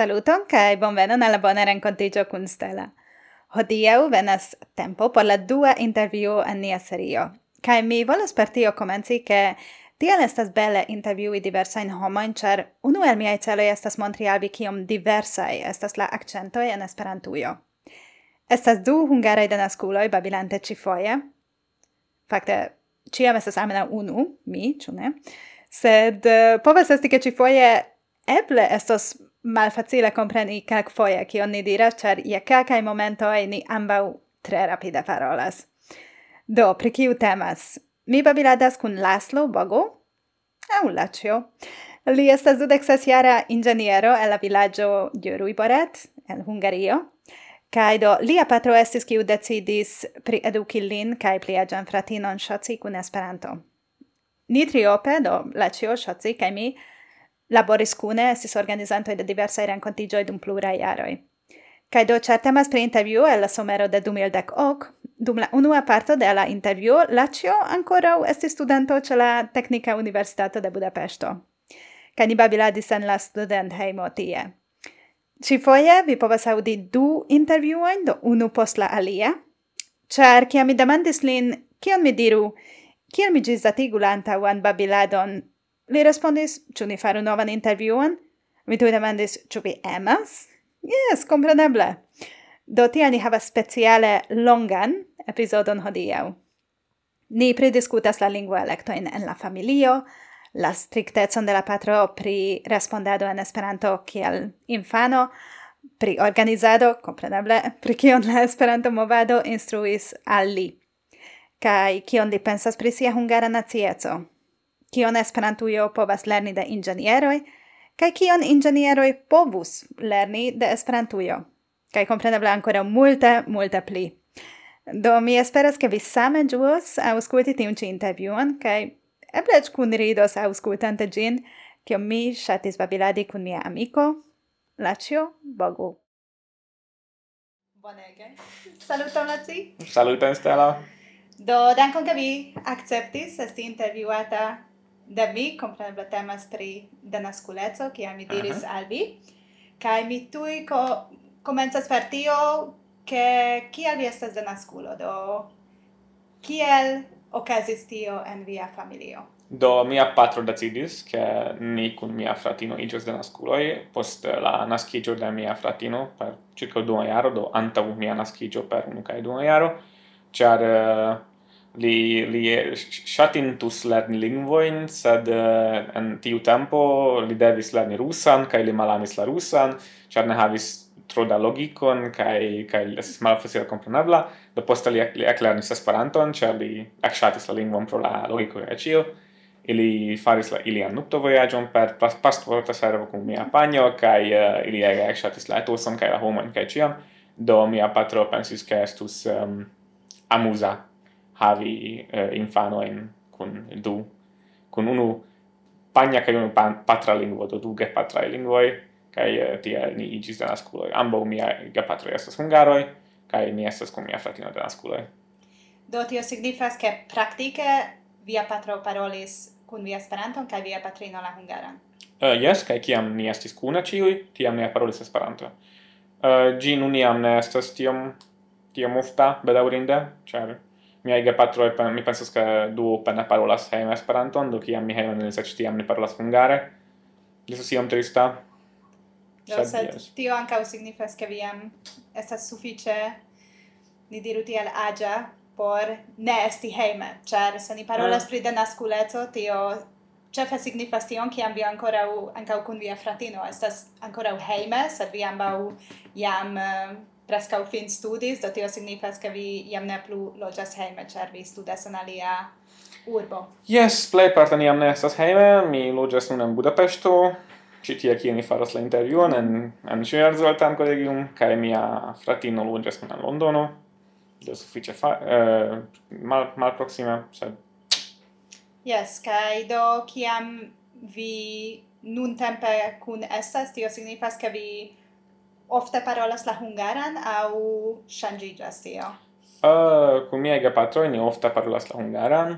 Saluton kai bonvenon alla bona rencontigio kun Stella. Hodiau venas tempo por la dua intervjuo en nia serio. Kai mi volas per tio komenci ke tiel estas belle intervjui diversain homojn, ĉar unu el miaj celoi estas montri albi kiom diversai estas la accentoi en Esperantujo. Estas du hungaraj denaskuloj babilante ĉifoje. Fakte, ĉiam estas almenaŭ unu, mi, ĉu ne? Sed uh, povas esti ke foie eble estos malfacile compreni kelkfoje kion ni diras, char ia kelkaj momentoj ni ambau tre rapide parolas. Do, pri ciu temas? Mi babiladas kun Laslo Bogo, Au Laĉjo. Li estas dudexas jara ingeniero el la vilaĝo Gioruiboret, el Hungario. Kai do, lia patro estis kiu decidis prieduki lin kaj pliaĝan fratinon shoci kun Esperanto. Ni triope, do Laĉjo, shoci kai mi, laboris cune estis organizantoi de diversae rencontigioi dum pluraj jaroj. Kaj do certemas pri interviu el la somero de 2010 ok, dum la unua parto de la interviu, Lacio ankoraŭ estis studento ce la Teknika Universitato de Budapesto. Kaj ni babiladis en la studenthejmo tie. Ĉifoje vi povas audi du interviuoin, do unu post la alia, char kiam mi demandis lin kion mi diru, kiel mi ĝisdatigu la uan babiladon Li respondis, ĉu ni faru novan intervjuon? Mi tuj demandis, ĉu vi emas? Yes, compreneble. Do tial ni havas speciale longan epizodon hodiaŭ. Ni pridiskutas la lingua electoin en la familio, la strictecon de la patro pri respondado en Esperanto kiel infano, pri organizado, compreneble, pri kion la Esperanto movado instruis al li, kai kion li pensas pri sia hungara nacieco kion Esperantujo povas lerni de ingenieroj, kaj kion ingenieroj povus lerni de Esperantujo. Kaj kompreneble ankoraŭ multe, multe pli. Do mi esperas ke vi same ĝuos aŭskulti tiun ĉi intervjuon kaj eble eĉ kunridos aŭskultante ĝin, kion mi ŝatis babiladi kun mia amiko Lacio Bogu. Bonege. Saluton, Laci. Saluton, Stella. Do, dankon ke vi akceptis esti intervjuata de mi comprenebla temas pri denasculeco, kia mi diris uh -huh. al vi. Kai mi tui co comenzas per tio che kiel vi estas denasculo, do kiel ocasis tio en via familio? Do mia patro decidis che ni cun mia fratino igios denasculoi post la nascigio de mia fratino per circa 2 iaro, do antau mia nascigio per unu cae 2 iaro, char li li shatintus lerni lingvoin sed uh, en tiu tempo li devis lerni rusan kaj li malamis la rusan, ĉar ne havis tro da logikon kaj kaj estis malfacile komprenebla. Do poste li, li eklernis Esperanton, ĉar li ekŝatis la lingvon pro la logiko kaj ĉio. Ili faris la ilian nuptovojaĝon per pasporta servo kun mia panjo kaj uh, ili ege ekŝatis la etoson kaj la homojn kaj ĉiam. Do mia patro pensis ke estus um, amuza havi eh, infano in kun du. Kun unu pagna kaj unu patra lingvo do du gepatraj lingvoj kaj uh, eh, tie ni igis de naskulo ambo mia ge gepatroj estas hungaroj kaj ni estas kun mia fratino denaskuloj do tio signifas ke praktike via patro parolis kun via Esperanton kaj via patrino la hungaran. Eh, uh, yes kaj kiam ni estis kuna ĉiuj tiam ni parolis esperanto. Uh, gi nun jam ne estas tiom tiom ofta bedaurinde, ĉar mi miaj e mi penso che du pene parolas hejme Esperanton, do kiam mi hejmen eliras tiam ne parolas hungare. Estas siam trista. Do, sed tio anca signifas che vi jam estas suffice ni diru tiel agia por ne esti heime. ĉar se ni parolas ah. pri denaskuleco, tio cefe signifas tion kiam vi ankoraŭ ankaŭ kun via fratino estas ancora heime sed vi ambau jam uh, prescau fin studis, do tio signifas che vi iam ne plu loĝas hejme, ĉar vi studas en alia urbo. Yes, plejparte ni jam ne estas hejme, mi loĝas nun en Budapeŝto, ĉi tie kie mi faras la intervjuon en en Ŝerzeltan kolegium kaj mia fratino loĝas nun en Londono. Do sufiĉe fa eh, mal malproksime, sed Yes, kaj do kiam vi nuntempe kun estas, tio signifas ke vi ofte parolas la hungaran au shangigas tio? Uh, kun miaj gepatroj ni ofte parolas la hungaran,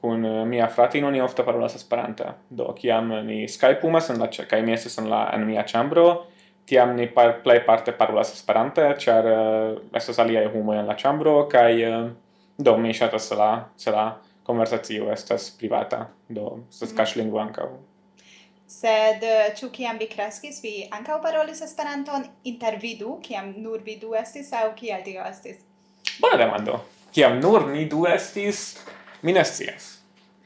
kun uh, mia fratino ni ofte parolas esperanta. Do kiam ni skypumas en la kaj mi estas en la en mia chambro, tiam ni par, play parte parolas Esperante, char uh, estas aliaj homoj en la chambro, kaj uh, do mi ŝatas la, se la konversacio estas privata, do estas mm. kaŝlingvo ankaŭ. Sed eh, ĉu kiam vi kreskis vi ankaŭ parolis Esperanton intervidu, kiam nur vi du estis aŭ kiel tio estis? Bona demando. Kiam nur ni du estis, mi ne scias.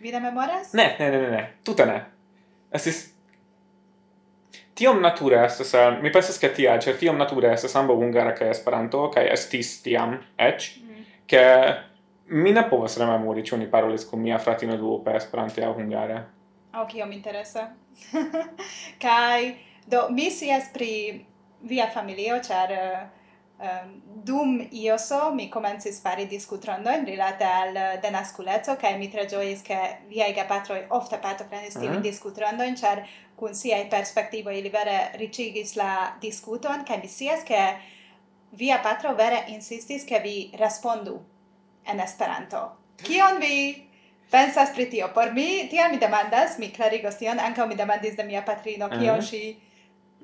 Vi ne memoras? Ne, ne, ne, ne, ne. Tute ne. Estis tiom natura estas, eh, mi pensas ke tia, ĉar tiom natura estas ambaŭ hungara kaj Esperanto kaj estis tiam eĉ, mhm. ke mm. mi ne povas rememori ĉu ni parolis kun mia fratino duope Esperante aŭ hungare oh, kio mi interesa. Kai do mi sias pri via familio char uh, dum ioso mi comencis fari discutrondo in rilate al denasculezo kai mi tre giois che via gepatroi ofte partoprenis mm -hmm. tiujn mm-hmm. discutrondojn ĉar kun sia perspektivo ili vere ricigis la diskuton kaj mi sias ke via patro vere insistis ke vi respondu en Esperanto. Kion vi pensas pri tio. Por mi, tia mi demandas, mi clarigos tion, ankaŭ mi demandis de mia patrino, kion uh -huh.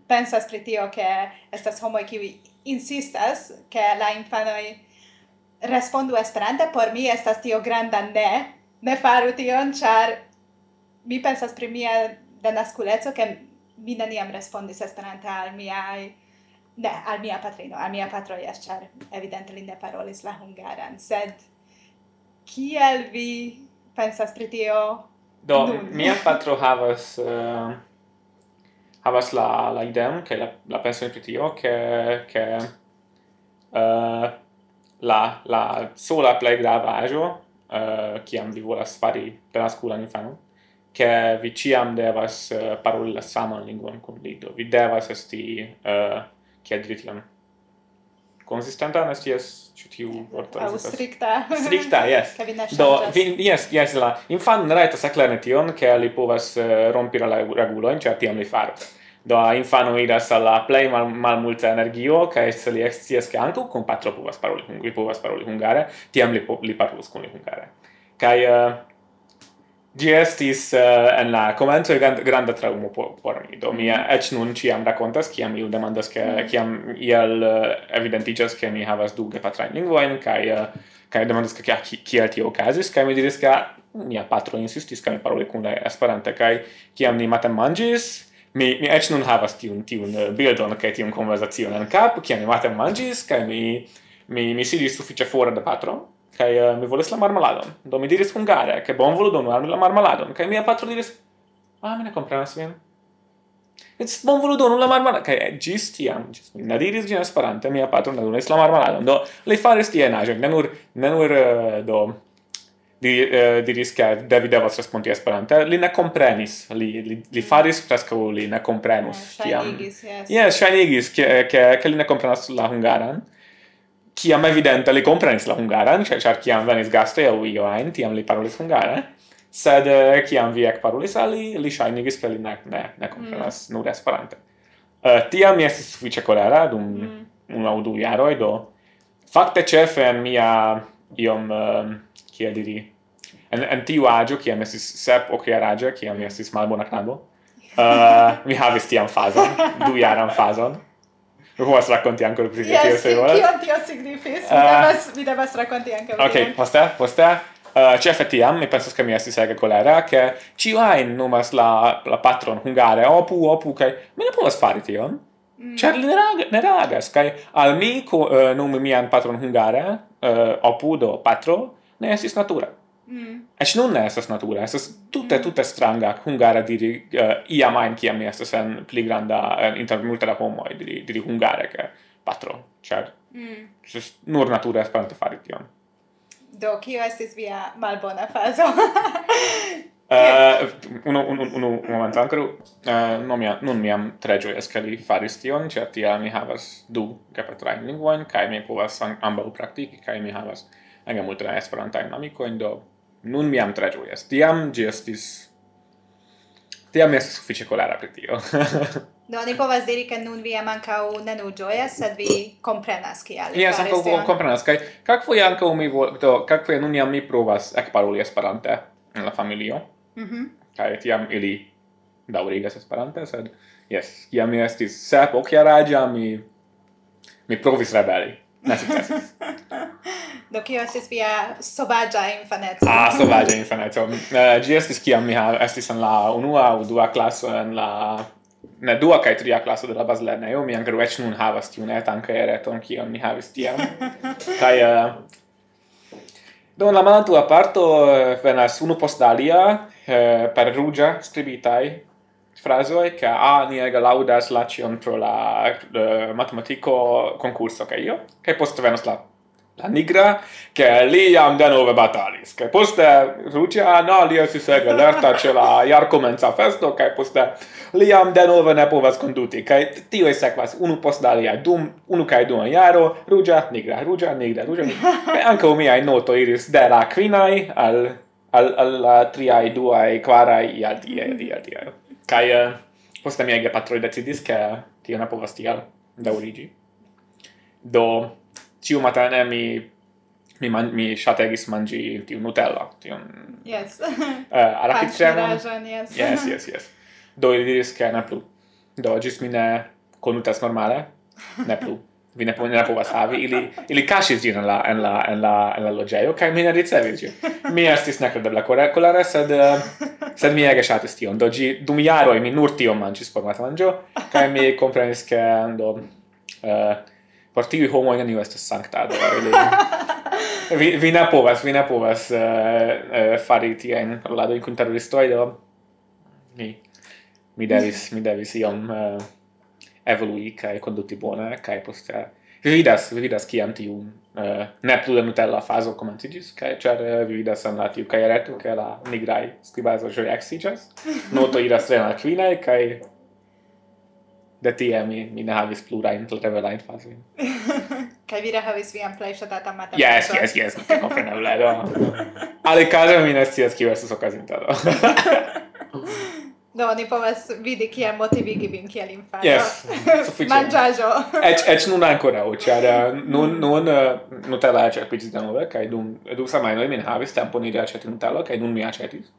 pensas pri tio, ke estas homoj kiuj insistas, ke la infanoj respondu esperante, por mi estas tio granda ne, ne faru tion, ĉar mi pensas pri mia denaskuleco, che mi neniam respondis esperante al miai Ne, al mia patrino, al mia patro jes, char evidente li ne parolis la hungaran, sed kiel vi pensas pri tio? Do nun. mia patro havas uh, havas la la ideon che la la penso pri tio che che uh, la la sola plej grava ajo uh, kiam vi volas fari per la scuola infanon che vi ciam devas uh, paroli la saman lingvon kun li. Vi devas esti uh, che adrition consistenta nesties ĉu tiu vorto aŭ strikta. Strikta jes do vi jes jes la infan rajtas aklerni tion ke li povas eh, rompi la regulojn ĉar tiam li faru. Do a infano iras al la plej mal, multa energio kaj se li ekscias ke ankaŭ kun patro povas paroli kun li povas paroli hungare tiam li, li parolus kun li hungare. Kaj uh, Gi estis uh, en la comenzo grand, granda traumo por, por mi. Do mi mhm. ec nun ciam racontas, ciam iu demandas, che, mm. ciam iel eh, uh, evidentigas che mi havas du gepatrain lingvoin, cae, uh, kai demandas, che kiel ki, tio ocasis, kai mi diris, che ah, mia patro insistis, che mi paroli kun la esperanta, cae ciam ni matem mangis, mi, mi ec nun havas tiun, tiun eh, bildon, cae tiun conversazion en cap, ciam ni matem mangis, kai mi, mi, mi sidis suffice fora da patro, kai uh, eh, mi volis la marmaladon. Do mi diris hungare, ke bonvolu donu al mi la marmaladon. Kai mia patro diris, ah, mi ne comprenas vin. Mi bon volu donu la marmaladon. Kai eh, gis tiam, gis mi ne diris gin esperante, mia patro ne donis la marmaladon. Do, li faris tie agen, ne nur, ne nur, uh, do, di, uh, diris che David devas respondi esperante, li ne comprenis, li, li, li faris prescau li ne comprenus. Yeah, shinigis, yes. Yes, shinigis, che, che, che li ne comprenas la hungaran kiam evidente li komprenis la hungaran, cioè chi kiam venis gaste aŭ io ti tiam li parolis hungare. Sed eh, kiam vi ec parolis ali, li shainigis che li ne ne, ne comprenas mm. nur Esperante. Uh, tiam mi estis suffice colera, dum mm. un aŭ du jaroj do fakte ĉefe en mia iom ehm, uh, kiel diri en en tiu agio, kiam estis sep okjaraĝa kiam mi estis malbona knabo uh, mi havis tiam fazon du jaran fazon Povas racconti ancora più yes, tio se volas. Yes, tio signifis. Uh, mi ah. devas, mi devas racconti anche Ok, posta, poste, poste. Uh, ah, cefe tiam, mi pensas che mi estis ege colera, che ciu in numas la, la patron hungare, opu, opu, che mi ne povas fari tion. Mm. Cer li ne, rag ne reagas, che al mi co, eh, uh, numi mian patron hungare, uh, opu do patro, ne estis natura. Mm. Ec nunne estas natura, estas tute, mm. tute stranga hungara diri uh, ia main ciam mi estas en pli granda, uh, inter multa da homoi, diri, diri hungare, che patro, cer, mm. Just nur natura esperanto fari tion. Do, kio estis via malbona fazo? uh, uno, un, un, un momento ancora, uh, non, mia, non miam tre gioias che li faris tion, cer tia mi havas du gepetrain lingvoin, kai mi povas ambau praktiki, kai mi havas ege multe esperantain amicoin, do Nun mi am tre gioias. Tiam gi estis tiam mi estis suffice colera per tio. Do, ni povas diri che nun vi am ancau ne nu gioias, sed vi comprenas kial. Yes, ancau tion. comprenas, kai cacfoie ancau mi, do, cacfoie nun iam mi provas ec paroli esperante in la familio, mm -hmm. kai tiam ili daurigas esperante, sed, yes, iam mi estis sep ociaragia, mi, mi provis rebeli ne sukcesis. Do kio estis via sovagia infaneco? Ah, sovagia infaneco. Uh, ĝi estis kiam mi estis en la unua o dua klaso en la ne dua kai tria klaso de la bazlernejo, mi ankaŭ eĉ nun havas tiun etan kaj reton kion mi havis tiam. kai... uh, eh, do la malantaŭa parto eh, venas unu post alia eh, per rugia, scribitai, frasoi che a ni ega laudas la cion pro la uh, matematico concurso che io? Che post venos la la nigra che li am de nove batalis. Che poste rucia no li si sega lerta ce la iar comenza festo che poste li am de nove ne povas conduti. Che tio sequas unu post dalia dum unu kai dum iaro rugia nigra rugia nigra rugia e anche o mia noto iris de la quinai al al al la triai duai quarai ial diai ial diai Kai eh, uh, poste miaj gepatroj decidis, ke tio ne povas da daŭriĝi. Do ciu matene mi mi man, mi shategis mangi tiu Nutella, tiu Yes. Eh, uh, arakiĉemon. yes. yes, yes, yes. Do ili diris ke ne plu. Do gis mi ne kondutas normale, ne plu. vi ne po ne povas havi ili ili kaŝis ĝin en la en la en la en la loĝejo kaj mi ne ricevis ĝin mi estis nekredebla kolera sed uh, sed mi ege ŝatis tion. Do ĝi dum jaroj mi nur tion manĝis por matmanĝo kaj mi komprenis ke do uh, por tiuj homoj neniu estas sanktado. vi, vi ne povas, vi ne povas uh, uh, fari tiajn paroladojn kun teroristoj, do mi, mi devis, mi devis iom uh, evolui kaj konduti bone kai poste vi vidas, vi vidas kiam tiu eh, uh, ne plu de Nutella fazo komenciĝis kaj ĉar uh, vi vidas en la tiu kajereto ke la nigraj skribaĵoj eksiĝas, noto iras tre malkvinaj kaj de tie mi, mi ne havis plurajn levelajn fazojn. Kaj vi havis vian plej ŝatatan matematikon. Yes, yes, yes, kompreneble, do. Alikaze mi ne scias kiu estas okazinta, do. Do, ni povas vidi kia motivigi vin kiel infano. Yes, sufficient. Mangiajo. Ec, ec nun ancora, ĉar nun, nun eh, uh, Nutella aĉerpiĝis denove, kaj dum du noi min havis tempon iri aĉeti Nutella, kai nun mi acetis.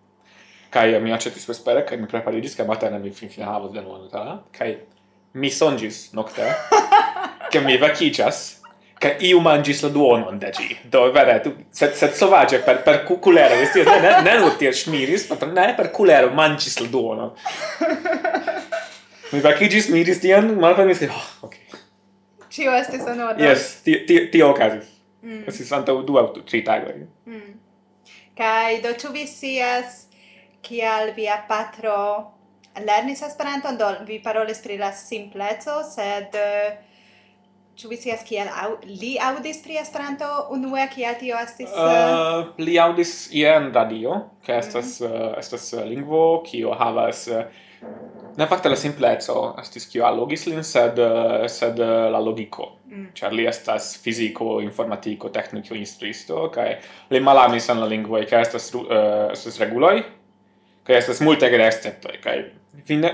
Kai mi acetis vespere, kai mi preparigis, kai matene mi fin fin havos denove Nutella, kai mi songis nocte, ke mi vacicias, che io mangis la duonon da gi. Do vere tu set set sovage per per culero questi ne ne ne ti smiris ma per ne per culero mangis la duonon. Mi va che gi smiris tian ma per mi si, oh, ok. Ci o este sono yes ti ti ti o casi. Mm. si santa du auto tri tago mm. kai do tu visias kial via patro lernis esperanton? Do vi parolis pri la simpleco sed uh, Ĉu vi scias kiel au, li aŭdis pri Esperanto unue kiel tio estis? Uh... Uh, li aŭdis ien radio, ke mhm. estas mm -hmm. uh, estas uh, lingvo kio havas uh, ne fakte la simpleco estis kio allogis lin sed uh, sed uh, la logiko. Mm. Ĉar li estas fiziko, informatiko, tekniko instruisto kaj li malamis en la lingvoj kaj estas uh, estas reguloj kaj estas multe receptoj kaj fine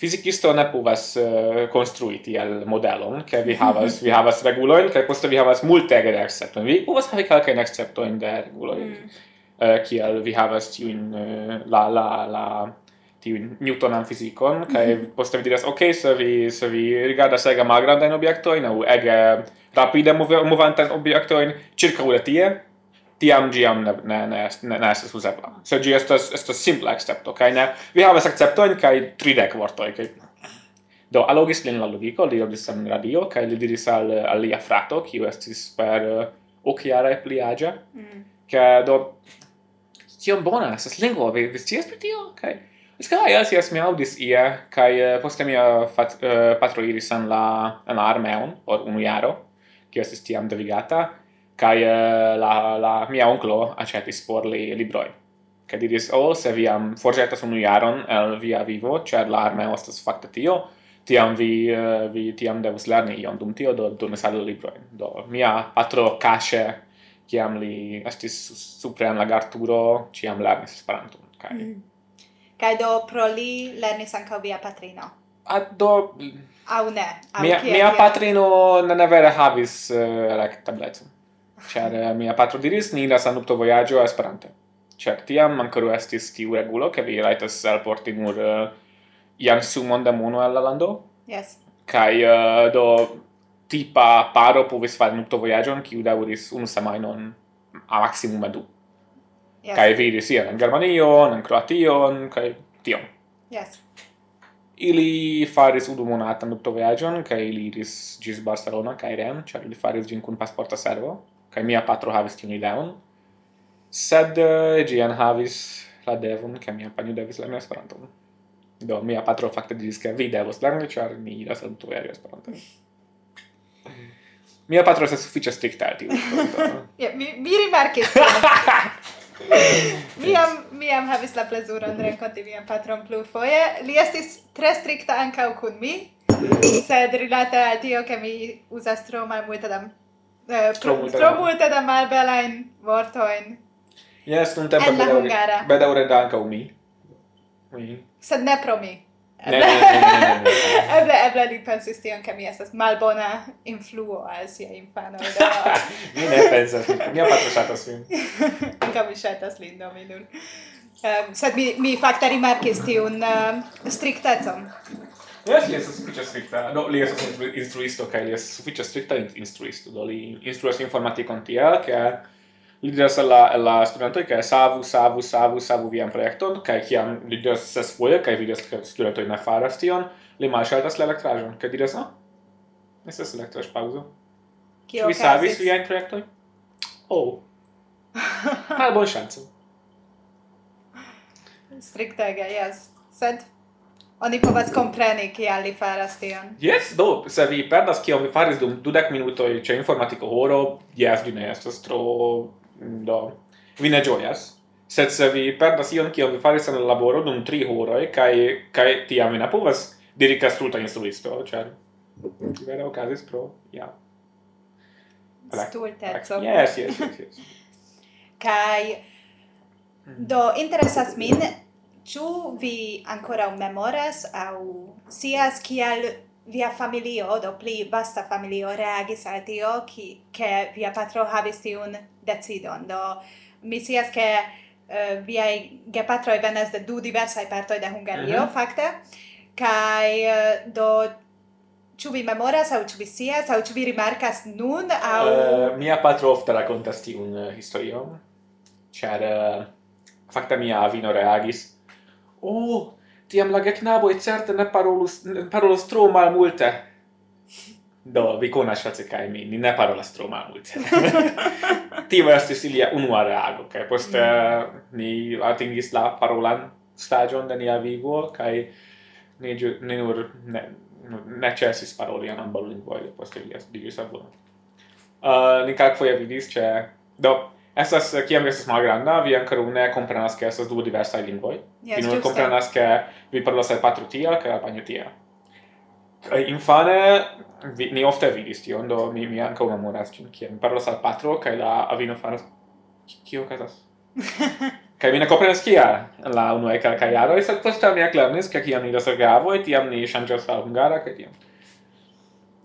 fizicisto ne povas uh, konstrui tiel modelon, ke vi mhm. havas, vi havas regulojn, kaj poste vi havas multege de exceptojn. Vi povas havi kelkajn exceptojn de reguloj, mm. uh, kiel vi havas tiujn uh, la, la, la tiun Newtonan fizikon, kaj mm -hmm. poste vi diras, ok, se vi, se vi rigardas ege malgrandajn objektojn, aŭ ege rapide move, movantajn objektojn, ĉirkaŭ tie, tiam giam ne ne ne ne, ne estas uzebla. Se gi estas estas simpla accepto, kaj ne vi havas acceptojn kaj tridek vortoj kaj Do allogis lin la logiko, li obis en radio, kaj li diris al, al lia frato, kiu estis per uh, occhiara e pliagia, mm. ke do tiom bona estas lingvo, vi, vi scias pri tio? Kaj Eska, ah, yes, yes, mi audis ie, kai uh, poste mia uh, fat, uh, patro iris en la, en la armeon, por unu jaro, ki estis tiam devigata, kai eh, la la mia onklo acetis por li libroi. Che diris o oh, se vi am forgetas unu jaron el via vivo ĉar la armeo estas fakte tio tiam vi uh, vi tiam devus lerni ion dum tio do donis al librojn do mia patro kaŝe kiam li estis supre en la garturo ciam lernis Esperanton. Kaj mm. kaj do pro li lernis ankaŭ via patrino. A do au ne au mia, mia patrino ne vere havis eh, uh, like, tableton Ĉar eh, mia patro diris ni iras al nupto vojaĝo Esperante. Ĉar tiam ankoraŭ estis tiu regulo ke vi rajtas alporti nur uh, jam sumon da mono al la lando. Yes. Kaj uh, do tipa paro povis fari nupto vojaĝon kiu daŭris unu semajnon a maksimume du. Yes. Kaj vi iris ien en Germanion, en Kroation, kaj tion. Yes. Ili faris unu monatan nupto vojaĝon kaj ili iris ĝis Barcelona kaj Rem, ĉar ili faris ĝin kun pasporta servo kai mia patro havis tiun ideon, sed uh, havis enhavis la devon, ke mia panjo devis lerni Esperanton. Do mia patro fakte diris ke vi devos lerni, ĉar mi iras al tuero Esperanton. Mia patro estas sufiĉe strikta al tiu. Ja, mi mi rimarkis. mi am mi am havis la plezuron renkonti mian patron plurfoje. Li estis tre strikta ankaŭ kun mi, sed rilate al tio ke mi uzas tro malmulte da eh, tro, multe, tro multe da malbelain vortoin. Yes, nun tempe bedaure, bedaure da anca mi. Mi. Sed ne pro mi. Eble, eble, eble li pensis tion, che mi estas malbona influo al sia infano. mi ne pensas, mia patro shatas vin. Anca mi shatas lin, do mi nun. Um, sed mi, mi fakte rimarkis tiun ehm, uh, striktecon. Yes, li estas sufiĉe strikta. Do li estas instruisto kaj li estas sufiĉe strikta instruisto. Do li instruas informatikon tiel ke li diras al la al la studentoj ke savu, savu, savu, savu vian projekton kaj kiam li diras ses foje kaj vidas ke studentoj ne faras tion, li malŝaltas la elektraĵon kaj diras ah, estas elektraĵpaŭzo. Kio Vi savis viajn projektojn? Oh. Malbonŝancon. Striktega, yes. Sed Oni povas kompreni kial li faras tion. Yes, do, se vi perdas kiam vi faris dum dudek minutoj ĉe informatiko horo, jes, vi ne estas tro... do... vi ne ĝojas. Sed se vi perdas ion kiam vi faris en la laboro dum tri horoj, kaj, kaj tiam vi ne povas diri kastruta instruisto, ĉar Vere okazis pro, ja. Stulteco. Yes, yes, yes, yes. Kaj... Do, interesas min Ĉu vi ankoraŭ memoras au sias kial via familio, do pli vasta familio reagis al tio, ki, che via patro havis tiun decidon. Do mi sias che uh, eh, viai gepatroi venas de du diversai partoi de Hungario, mm -hmm. facte, kai uh, eh, do Ĉu vi memoras aŭ ĉu vi scias aŭ ĉu vi rimarkas nun aŭ uh, mia patro ofte rakontas tiun uh, historion ĉar uh, fakte mia avino reagis oh, tiam la geknaboj certe ne parolus, parolos tro malmulte. Do, vi konas face kaj mi, ni ne parolas tro malmulte. Tio estis ilia unua reago, kaj poste mm. ni atingis la parolan stagion de nia vivo, kaj ni, ni nur ne, ne necesis paroli an ambaŭ lingvoj, poste li diris al ah, Uh, ni kelkfoje vidis, ĉe do Estas eh, kiam estas malgranda, vi ankaŭ ne komprenas ke estas du diversaj lingvoj. Yes, vi nur eh, komprenas ke vi parolas al patro tia kaj al panjo tia. Kaj infane vi, ni ofte vidis tion, do mi, mi ankaŭ memoras ĝin, kiam mi parolas al patro kaj la avino faras kio okazas. Kaj mi ne komprenas kial la unuaj kelkaj jaroj, sed poste mi eklernis, ke kiam ni iras al gavoj, tiam ni ŝanĝas al hungara kaj tiam.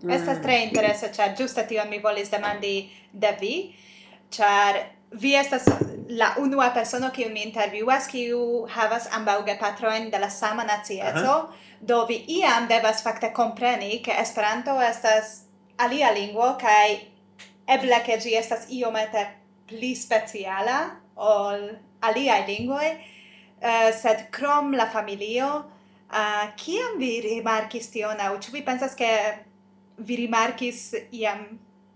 Estas tre mm. interesa, ĉar ĝuste tion mi volis demandi de vi, ĉar vi estas la unua persono kiu mi intervjuas kiu havas ambaŭ gepatrojn de la sama nacieco, uh -huh. do vi iam devas fakte kompreni ke Esperanto estas alia lingvo kaj eble ke ĝi estas iomete pli speciala ol aliaj lingvoj, uh, sed krom la familio, uh, kiam vi rimarkis tion aŭ ĉu vi pensas ke vi rimarkis iam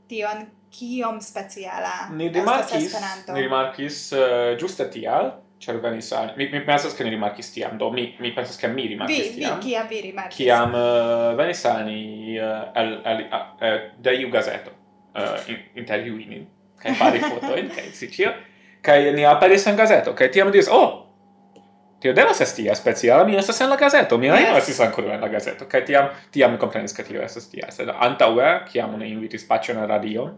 tion kiom speciala ni rimarkis ni rimarkis uh, giuste tial ĉar venis al mi mi pensas ke ni rimarkis tiam do mi mi pensas ke mi rimarkis vi, tiam vi kiam vi rimarkis? kiam uh, venis al ni uh, al el, uh, de iu gazeto uh, in, intervjuini kaj fari fotojn kaj si ĉio kaj ni aperis en gazeto kaj tiam diris oh Tio devas esti speciala, mi estas en la gazeto, mi yes. ne estis ancora en la gazeto, kaj tiam, tiam mi comprenis che tio estas tia, sed antaue, kiam ni invitis pacion radion,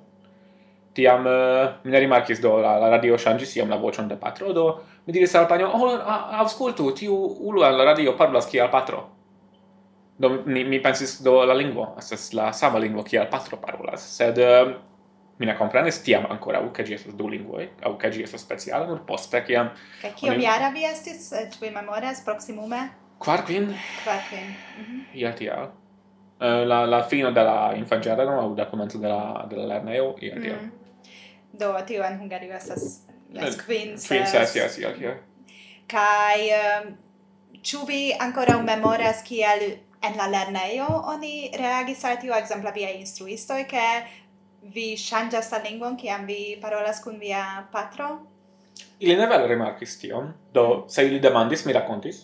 tiam uh, mi ne rimarkis do la, la radio ŝanĝis iam la voĉon de patro do mi diris al panjo oh, aŭskultu tiu ulo al la radio parolas kiel patro. Do mi, mi pensis do la lingvo estas la sama lingvo kiel patro parolas sed uh, mi ne comprenis tiam ancora u che gestas du lingue au che gestas speciale nur poste che Ca che io mi vi estis eh, tu vi memoras proximume quarquin quarquin mm -hmm. ia tia uh, la la fino della infangiada no au da commento della della lerneo ia tia mm do tio en Hungario estas yes, kvin ses. Kvin ses, Kai um, ĉu vi ankoraŭ memoras kiel en la lernejo oni reagis al tio ekzemple viaj instruistoj ke vi ŝanĝas la lingvon kiam vi parolas kun via patro? Ili ne vere rimarkis tion, do se ili demandis, mi rakontis,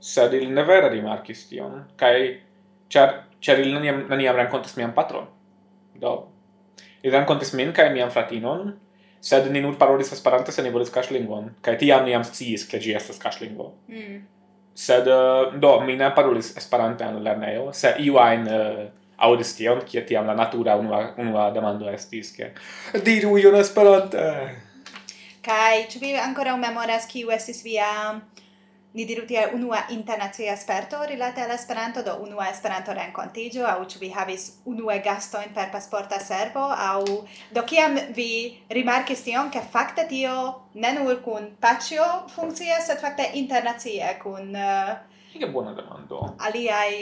sed ili ne vere rimarkis tion, kaj ĉar, ĉar ili neniam, neniam renkontis mian patron. Do, Ili renkontis min kaj mian fratinon, sed ni nur parolis Esperante, se ni volis kaŝlingvon, kaj tiam ni jam sciis, ke ĝi estas kaŝlingvo. Mm. Sed uh, do mi ne parolis Esperante en lernejo, se iu ajn eh, uh, aŭdis tion, kie tiam la natura unua, unua demando estis, ke diru ion Esperante. Kaj ĉu vi ankoraŭ memoras kiu estis via ni diru tie unua internacia sperto rilate al Esperanto, do unua Esperanto renkontigio, au ĉu vi havis unue gastojn per pasporta servo, au do kiam vi rimarkis tion, ke fakte tio ne nur kun paĉjo funkcias, sed fakte internacie kun... Ege uh, bona demando. Eh, aliaj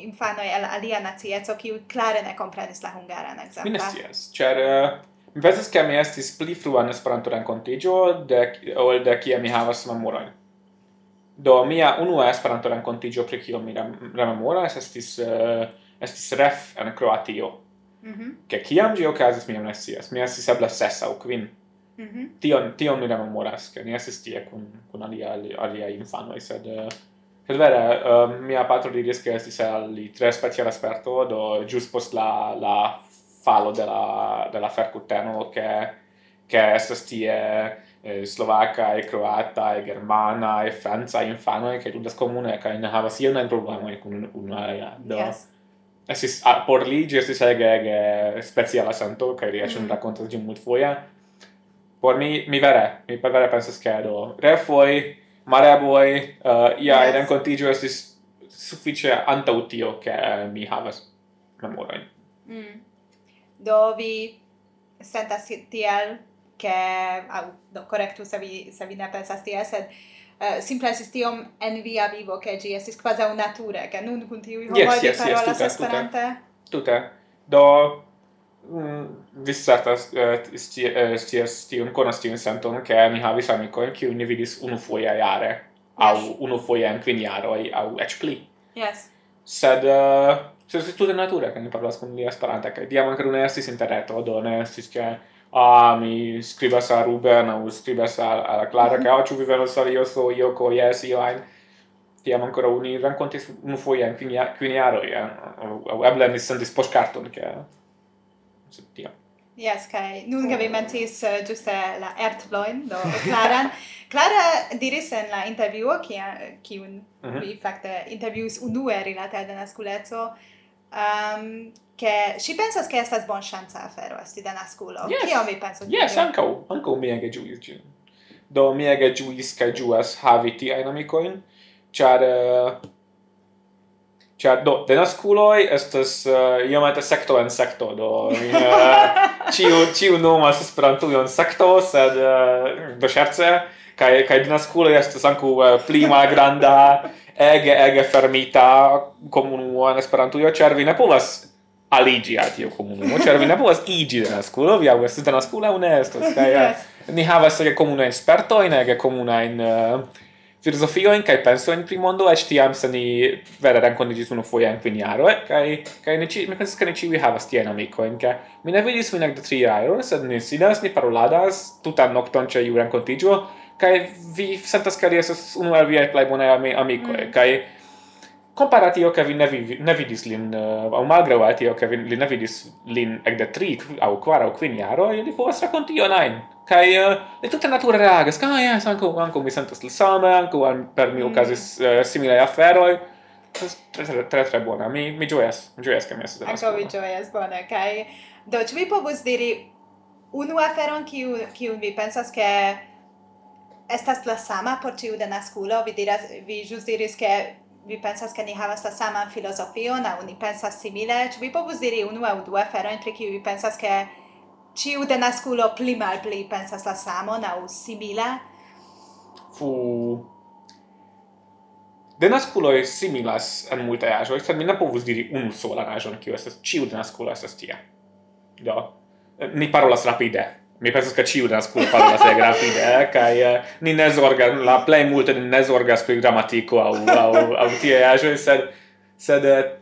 infanoj el alia nacieco, kiu klare ne komprenis la hungaran, ekzemple. Mi ne scias, ĉar eh, mi pensas ke mi estis pli fruan Esperanto renkontigio, de, ol de kia mi havas memorojn. Do mia unua Esperanto renkontiĝo pri kio mi rememoras estis uh, estis ref en Kroatio. Mhm. Mm Ke kiam ĝi okazis mi ne scias. Mi estis eble ses aŭ kvin. Mhm. Tion tion mi rememoras, ke ni estis tie kun kun alia alia infano sed uh, sed vere uh, mia patro diris ke estis al li tre speciala sperto do ĵus post la la falo de la de la ferkuteno ke ke estas tie eh, slovacae, e germanae, e infanoi, cae tutas comune, che ne havas ionajn problemojn kun unu alia. Do, yes. Estis, a, por li, gi estis ege, ege speciala santo, che riesce mm mm-hmm. racconto di gi multfoia. Por mi, mi vere, mi per vere pensas che do refoi, mareboi, uh, eh, ia yes. rencontigio estis suffice antautio che uh, mi havas memoroin. Mm. Do vi sentas tiel che au do correctu se vi se vi ne pensas tiel sed uh, simple estis tiom en via vivo ke ĝi estis kvazaŭ nature ke nun kun tiuj homoj yes, vi yes, parolas yes, Esperante. Tute do mm, vi certas eh, scias eh, tiun konas tiun senton ke mi havis amikojn kiu ni vidis unufoje jare aŭ unufoje en kvin jaroj aŭ eĉ pli. Yes. Sed uh, sed estis tute nature ke ni parolas kun li Esperante kaj tiam ankaŭ ne estis interreto do ne estis ke ah, mi scrivas a Ruben o scrivas a, a Clara mm -hmm. che oggi vi vedo solo io so io co yes io ein tiam ancora uni racconto unu foia in quinia quiniaro ja eh? o eble mi sentis post carton che so tiam Yes, kai nun che vi oh. mentis uh, giuste la Erdbloin, do Clara. Clara diris en la intervjuo, kiun eh, mm -hmm. vi fakte intervjuis unue rilate al la um, che si pensas che estas bon chance afero esti da nasculo yes. che mi penso yes anco anco mi ege giuis gin do mi ege giuis ca giuas havi ti ein amicoin char uh, eh, Cioè, do, de nasculoi estes uh, eh, iomete secto en secto, do in, uh, eh, ciu, ciu nomas esperantujon secto, sed uh, do scherze, kai kai de nasculoi estes ancu uh, pli malgranda ege ege fermita komunumo en Esperantujo, ĉar vi ne povas aligi al tiu komunumo, ĉar vi ne povas iĝi denaskulo, vi aŭ estas denaskulo aŭ ne estas. Kaj eh. yes. ni havas ege komunajn spertojn, ege komunajn uh, eh, filozofioin kai pri mondo eĉ tiam se ni vere renkontiĝis unu foje en kvin jaroj eh. kaj kaj ne ĉi mi pensas ke ne ĉiuj havas tiajn amikojn ke mi ne vidis vin ekde tri jaroj sed ni sidas ni paroladas tutan nokton ĉe iu renkontiĝo kai vi sentas ke li estas unu el viaj plej bonaj ami amikoj mm. kai compara tio che vi ne vidis lin uh, au magro al tio che vi ne vidis lin ec tri au quara au quin iaro e li povas raconti io nain kai uh, le tutta natura reagas ka ah, yes anco anco mi sentas le same anco per mi mm. ocasis uh, simile aferoi tre tre tre, tre buona mi mi gioias mi gioias che mi estas anco vi gioias bona kai do ci vi povus diri unu aferon kiu kiu vi pensas ke estas la sama por ciu denasculo, vi diras, vi jus diris che vi pensas che ni havas la saman filozofion, au ni pensas simile, ĉu vi povus diri unu aŭ du aferojn pri kiuj vi pensas che ciu denasculo pli mal pli pensas la samon au simila? Fu... De nasculo e similas en multe aĵoj, sed mi ne povus diri unu sola aĵon, kiu estas ciu denasculo estas tia. Do, ni parolas rapide, mi pensas che ciu denas pur fare la serie rapide, eh, kai uh, eh, ni ne la plei multe ni ne zorgas pri gramatiko au, au, au tie eh, aĵoj, sed, sed eh,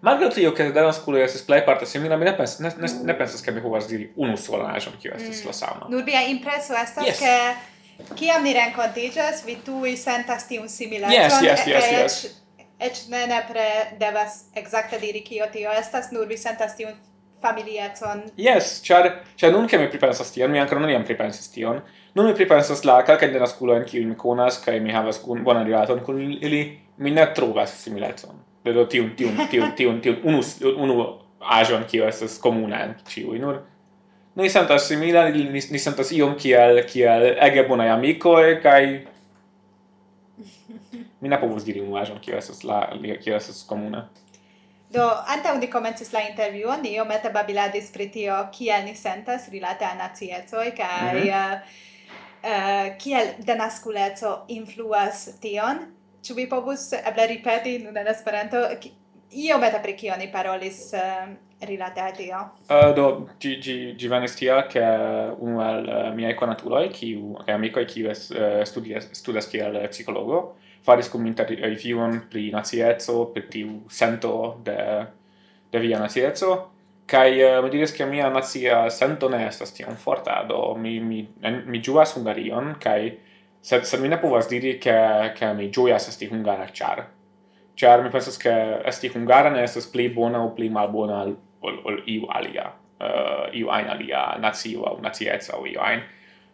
Malgraŭ tio, da denas kulo plei parte simila, mi ne pens, ne, ne, ne pensas, che mi povas diri unu sola aĵon, kiu estas mm. la sama. Nur via impreso estas, yes. che kiam ni renkontiĝas, vi tui sentas tiun similecon. Yes, yes, yes, yes. Ec, ec ne nepre devas exacte diri kio tio estas, nur vi sentas tiun familiecon. Yes, char, char nun che mi pripensas tion, mi ancora non iam pripensas tion, nun mi pripensas la calca de nasculoen kiu mi conas, kai mi havas un buona rilaton con ili, mi ne trovas similecon. Vedo tiun, tiun, tiun, tiun, tiun, unu, unu agion kiu estes comuna en ciui, nur noi sentas simila, ni, ni sentas iom kiel, kiel ege bonai amicoe, kai mi ne povus diri unu che kiu estes la, kiu estes comuna. Do, antaŭ ni komencis la intervjuon, ni iomete babiladis pri tio, kiel ni sentas rilate al naciecoj kaj mm -hmm. uh, uh, kiel denaskuleco influas tion. Ĉu vi povus eble ripeti nun en Esperanto iomete pri kio ni parolis uh, rilate a tio? Uh, do, gi, gi, gi venis tia, ke unu el uh, miaj konatuloj, kiu, kaj amikoj, ki es, uh, studias, studas kiel psikologo, faris komunita reviewon pri nazietzo, per tiu sento de, de via nazietzo, Kai uh, mi diris che mia nazia sento ne estas tiom forta, do mi mi en, mi ĝuas Hungarion kai sed sed mi ne povas diri ke ke mi ĝojas esti hungara char char mi pensas ke esti hungara ne estas pli bona o pli malbona ol, ol, ol iu alia uh, iu ajn alia nazio aŭ nacieco aŭ iu ajn.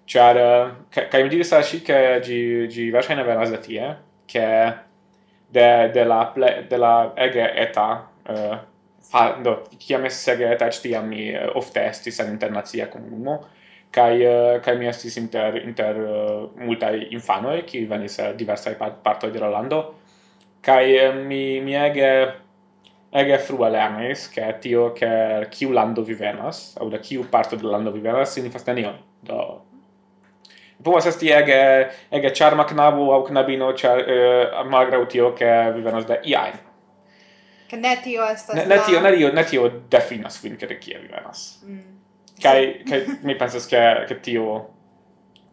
Char uh, eh, kai mi diris al ŝi ke gi ĝi verŝajne venas de tie che de della della ege eta uh, fa do tiam es ege eta tiam mi uh, ofte estis en internazia comunumo kai uh, kai mi estis inter inter uh, multaj infanoj ki venis el diversaj partoj de la lando kai uh, mi mi ege ege frua lernis che tio che kiu lando vi venas, au da kiu parto del lando vi venas, signifas nenion. Do povas esti ege ege charma knabo au knabino char, uh, malgraŭ tio ke venas de iaj. Ke ne tio estas. Ne, ne tio, ne tio, ne tio definas vin ke de kie venas. Mm. Kai, kai mi pensas ke ke tio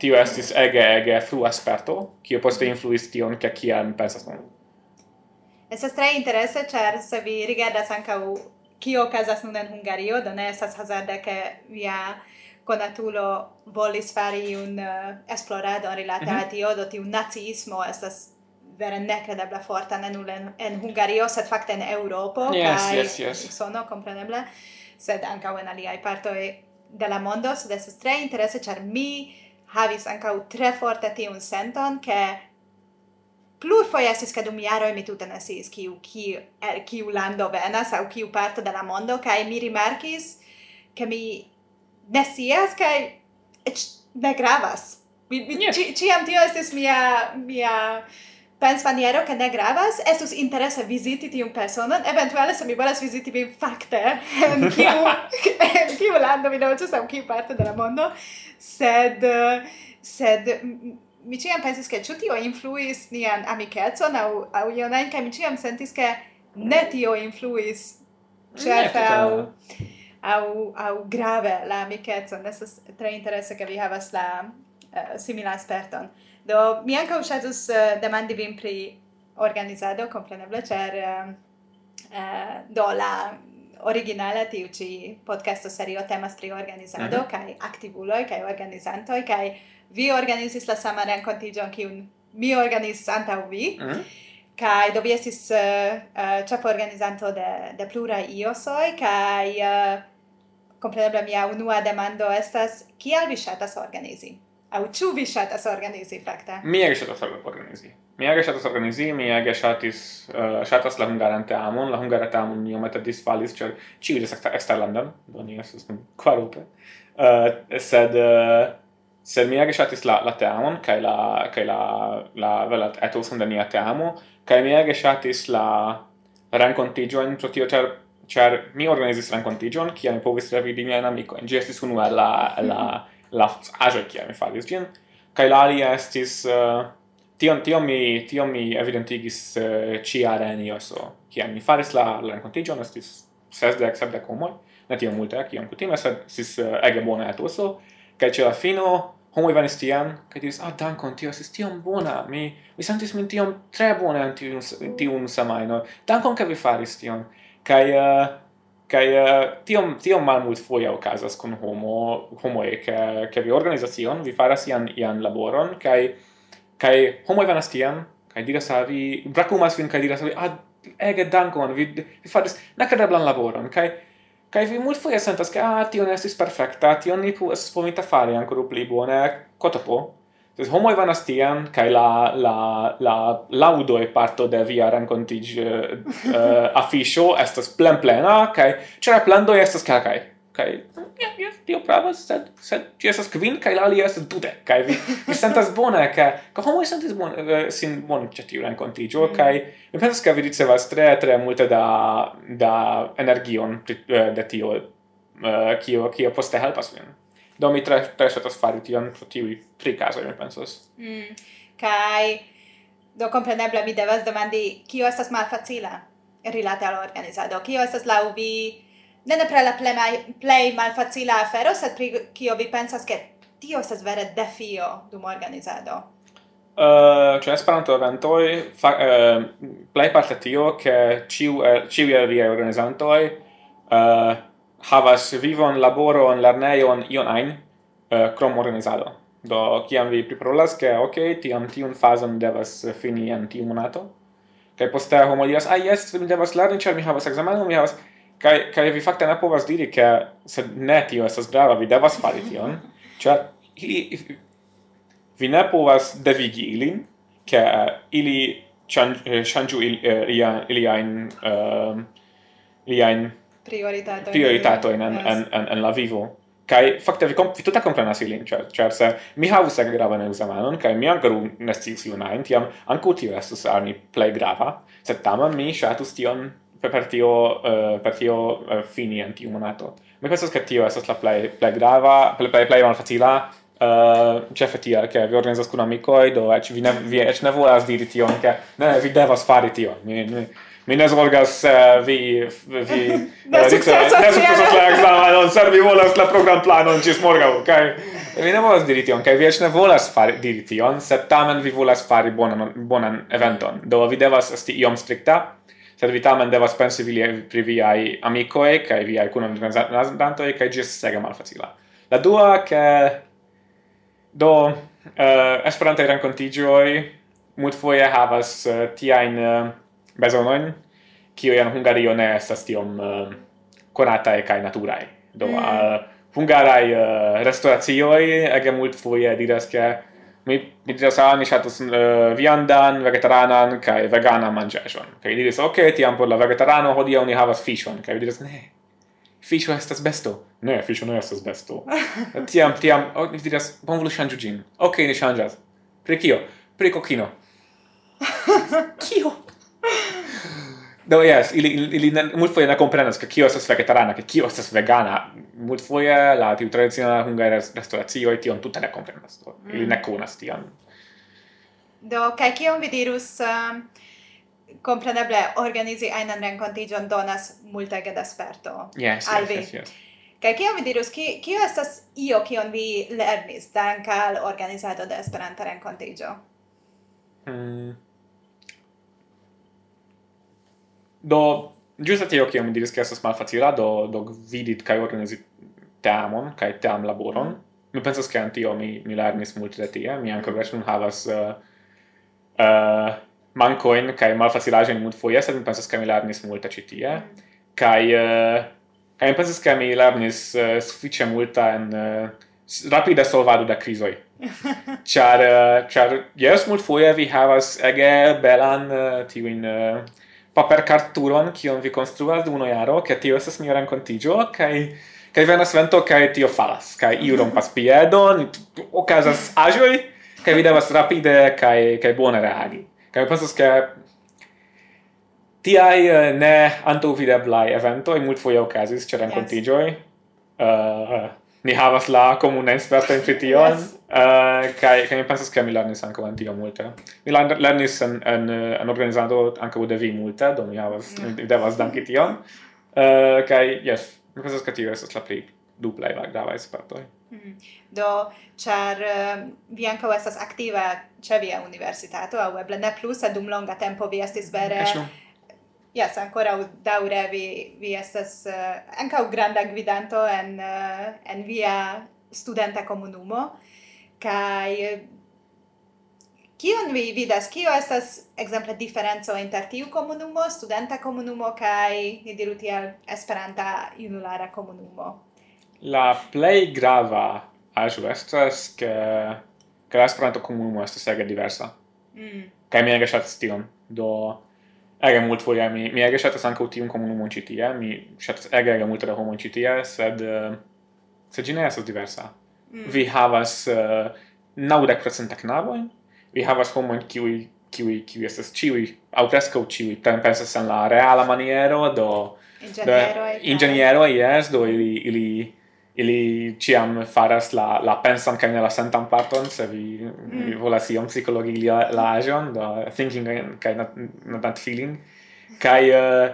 tio estis ege ege frua esperto, kio poste influis tion ke mi pensas nun. Estas tre interese, char se vi rigardas ankaŭ kio casas nun en Hungario, do ne estas hazarde, ke via conatulo volis fari un eh, uh, esploradon rilate mm -hmm. a tio, do tiu nazismo estas vere necredebla forta ne nul en, en Hungario, sed facte en Europo, yes, kai yes, yes. sono, compreneble, sed ankaŭ en aliai partoi de la mondo, sed estas tre interese, char mi havis ankaŭ tre forte tiun senton, che plur foi estis ke dum iaro mi tuta ne sciis kiu kiu er kiu lando venas au kiu parto de la mondo kai mi rimarkis ke mi ne kai kaj eĉ ne gravas. Mi, mi yes. ci, tio estis mia mia pens maniero che ne gravas, estus interesse visiti tiun personon, eventuale se mi volas visiti vin fakte, en kiu, en kiu lando mi non en kiu parte de la mondo, sed, sed, mi ciam pensis che ciu tio influis nian amicetson au, au ionain, ca mi ciam sentis che ne tio influis, certo, au au, au grave la amicetson. Estas tre interesse che vi havas la uh, simila sperton. Do, mi anca uscetus uh, eh, demandi vin pri organizado, compreneble, cer uh, eh, uh, do la originale tiu ci podcasto serio temas pri organizado mm -hmm. kai aktivuloj kai organizantoj kai vi organizis la sama rencontigion ki un mi organizis anta vi. Mm -hmm. Kai do vi estis uh, uh, ĉefo organizanto de de plura iosoj kai uh, Kompreneble mia unua demando estas kial vi ŝatas organizi? Aŭ ĉu vi ŝatas organizi fakte? Mi ege ŝatas organizi. Mi ege ŝatas organizi, mi ege ŝatis uh, ŝatas la hungaran teamon, la hungara teamon iomete disfalis ĉar ĉiuj iris eksterlanden do ni estas nun kvarope. Uh, eh, sed uh, sed mi ege ŝatis la la teamon kaj la kaj la la vela etoson de nia teamo kaj mi ege ŝatis la renkontiĝojn pro tio ĉar char mi organizis renkontiĝon, kia mi povis revidi miajn amikojn. Gi estis unu el la, la, mhm. la, la kia mi faris gin. Kai la alia estis... Uh, tion, tion, mi, tion mi evidentigis uh, ciare en IOSO. Kia mi faris la, la renkontiĝon, estis sesdek, sepdek homoi. Ne tion multe, kiom kutime, sed estis uh, ege bona etoso. Kai ce la fino homoj venis tien kai diris ah dankon tio estis tiom bona mi mi sentis min tiom tre bona en tiun tiun semajno dankon ke vi faris tion kai eh, kai eh, tiom tiom malmult foia okazas kun homo homoe eh, ke ke vi organizacion vi faras ian ian laboron kai kai homo venas tiam kai diras al vi brakumas vin kai diras al vi ah ege dankon vi vi faris nekredeblan laboron. Kai Kai vi mult foje sentas, ke ah, tion estis perfekta tio ni pu es pomita fari ancora pli bone, kotopo. Cos homoi vanas tien, kai la, la, la laudo e parto de via rencontig uh, eh, afisho estas plen plena, kai cera plando estas kai kai ja ja tio pravas, sed, sed ti estas kvin, kai la alia estas dude kai vi, vi sentas bone, ka ka homo sentas bone uh, sin bon ĉe tiu rencontigio, mm-hmm. mm. kai mi pensas ca vi ricevas tre, tre multe da, da energion eh, de tio, uh, kio kio poste helpas vin. Do mi tre tre ŝatas fari tion pro tiuj tri kazoj mi pensas. Mm. Kai, do kompreneble mi devas demandi kio estas malfacila rilate al organizado. Kio estas laŭ vi ne nepre la plej mal facila afero, sed pri kio vi pensas ke tio estas vere defio dum organizado. Eh, uh, cioè esperanto eventoi fa, eh, uh, plei parte tio che ciu, ciu er via organizantoi uh, eh, havas vivon, laboron, en ion ajn, eh, uh, krom organizado. Do, kiam vi priparolas, ke, ok, tiam tiun fazon devas fini en tiu monato, kaj poste homo diras, ah, jes, mi devas lerni, ĉar mi havas ekzamenon, mi havas... Kaj, kaj vi fakte ne povas diri, ke, sed ne tio estas grava, vi devas fari tion, ĉar ili... Vi ne povas devigi ilin, ke eh, ili ŝanĝu eh, il, ilia, iliajn... Uh, iliajn prioritato prioritato in en, en, en, en la vivo. Kai fakte vi, vi tuta komprenas ilin ĉar ĉar se mi havus ege gravan ekzamenon kaj mi ankoraŭ ne sciis iun ajn tiam ankaŭ tio estus al mi plej grava sed tamen mi ŝatus tion per tio uh, per tio uh, fini en tiu monato. Mi pensas ke tio estas la plej plej grava plej plej plej malfacila eh, Uh, cefe tia, che vi organizas amico e do ec vi ne, vi ec ne volas diri tion, che ne, vi devas fari tion, mi, mi, mi ne zorgas uh, eh, vi vi eh, ne sukcesas la ekzamenon, non mi volas la program programplanon ĝis morgaŭ kaj vi ne volas diri tion kaj vi eĉ ne volas fari diri tion, sed tamen vi volas fari bonan bonan eventon. Do vi devas esti iom strikta sed vi tamen devas pensi vi pri viaj amikoj kaj viaj kunorganizantoj kaj ĝi estas ege malfacila. La dua ke do uh, Esperantaj renkontiĝoj multfoje havas uh, tiajn uh, bezonojn, kio en Hungario ne estas tiom eh, uh, konatae kaj naturaj. Do mm. al hungaraj uh, restoracioj ege multfoje diras ke mi mi diras ah, mi ŝatas uh, eh, viandan, vegetaranan kaj veganan manĝaĵon. Kaj diris ok, tiam por la vegetarano hodiaŭ ni havas fiŝon. Kaj diras ne, fisho estas besto. Ne, fisho ne estas besto. tiam, tiam, o, oh, ni diras, bon volu ŝanĝu ĝin. Ok, ni ŝanĝas. Pri kio? Pri kokino. kio? Do yes, ili ili multfoje na komprenas ke kio estas vegetarana, ke kio estas vegana. Multfoje la tiu tradicia hungara restoracio tion tuta ne komprenas. Do, mm. Ili ne konas tion. Do kaj kion vi dirus um, kompreneble organizi ajnan renkontiĝon donas multege da sperto. Yes, al vi. Yes, yes, yes. Kaj kion vi dirus, ki, kio estas io kion vi lernis dank al organizado de Esperanta renkontiĝo? Mm. Do, giusto teo, cio mi diris che estes malfacila, do, do vidit kai organizi teamon, kai team laboron. Mm-hmm. Mi pensas che antio mi, mi lernis multe de tie, mi anche vesh nun havas eh, eh, uh, uh, mancoin cae malfacilagen mult foie, sed mi pensas che mi lernis multe citie. kai uh, kai mi pensas che mi lernis uh, suffice multa en... Uh, rapida solvado da crisoi. char, uh, char, yes, mult foie vi havas ege belan uh, tiwin uh, paper carturon kion vi konstruas dum unu jaro, ke tio estas mia renkontiĝo kaj kaj venas vento kaj tio falas kaj iu rompas piedon okazas aĵoj kaj vi devas rapide kaj kaj bone reagi kaj pensas ke tiaj eh, ne antaŭvideblaj eventoj multfoje okazis ĉe renkontiĝoj yes. uh, ni havas la comuna sperta in fitio yes. uh, kai kai mi pensas ke mi lernis ankaŭ en tio multe mi lernis en en eh, en organizado ankaŭ de vi multe do mi havas mm. mi devas danki tion uh, kai yes mi pensas ke tio estas la pli duplaj grava spertoj mm. do char uh, vi ankaŭ estas aktiva ĉe via universitato aŭ eble ne plus sed dum longa tempo vi estis vere Yes, ancora daure vi vi estas eh, uh, ankaŭ granda gvidanto en uh, en via studenta komunumo. Kaj eh, kion vi vidas? Kio estas ekzemple diferenco inter tiu komunumo studenta komunumo kaj ni diru tiel esperanta junulara komunumo? La play grava aĵo estas ke ke la esperanto komunumo estas ege diversa. Mm. kaj mi ege ŝatas tion. Do Ege mult foiam mi, mi ege shatas anca utium comunumon citia, mi shatas ege ege multe da homon citia, sed, uh, sed gine esas diversa. Mm. Vi havas eh, uh, naudec procenta knavoin, vi havas homon kiui kiwi kiwi estas ciui aŭ preskaŭ ciui pensas en la reala maniero do inĝeniero do, yes do ili ili ili ciam faras la la pensan kaj la sentan parton se vi, mm. vi volas iom psikologi la, la agion do thinking kaj not, not, not feeling kaj eh, uh,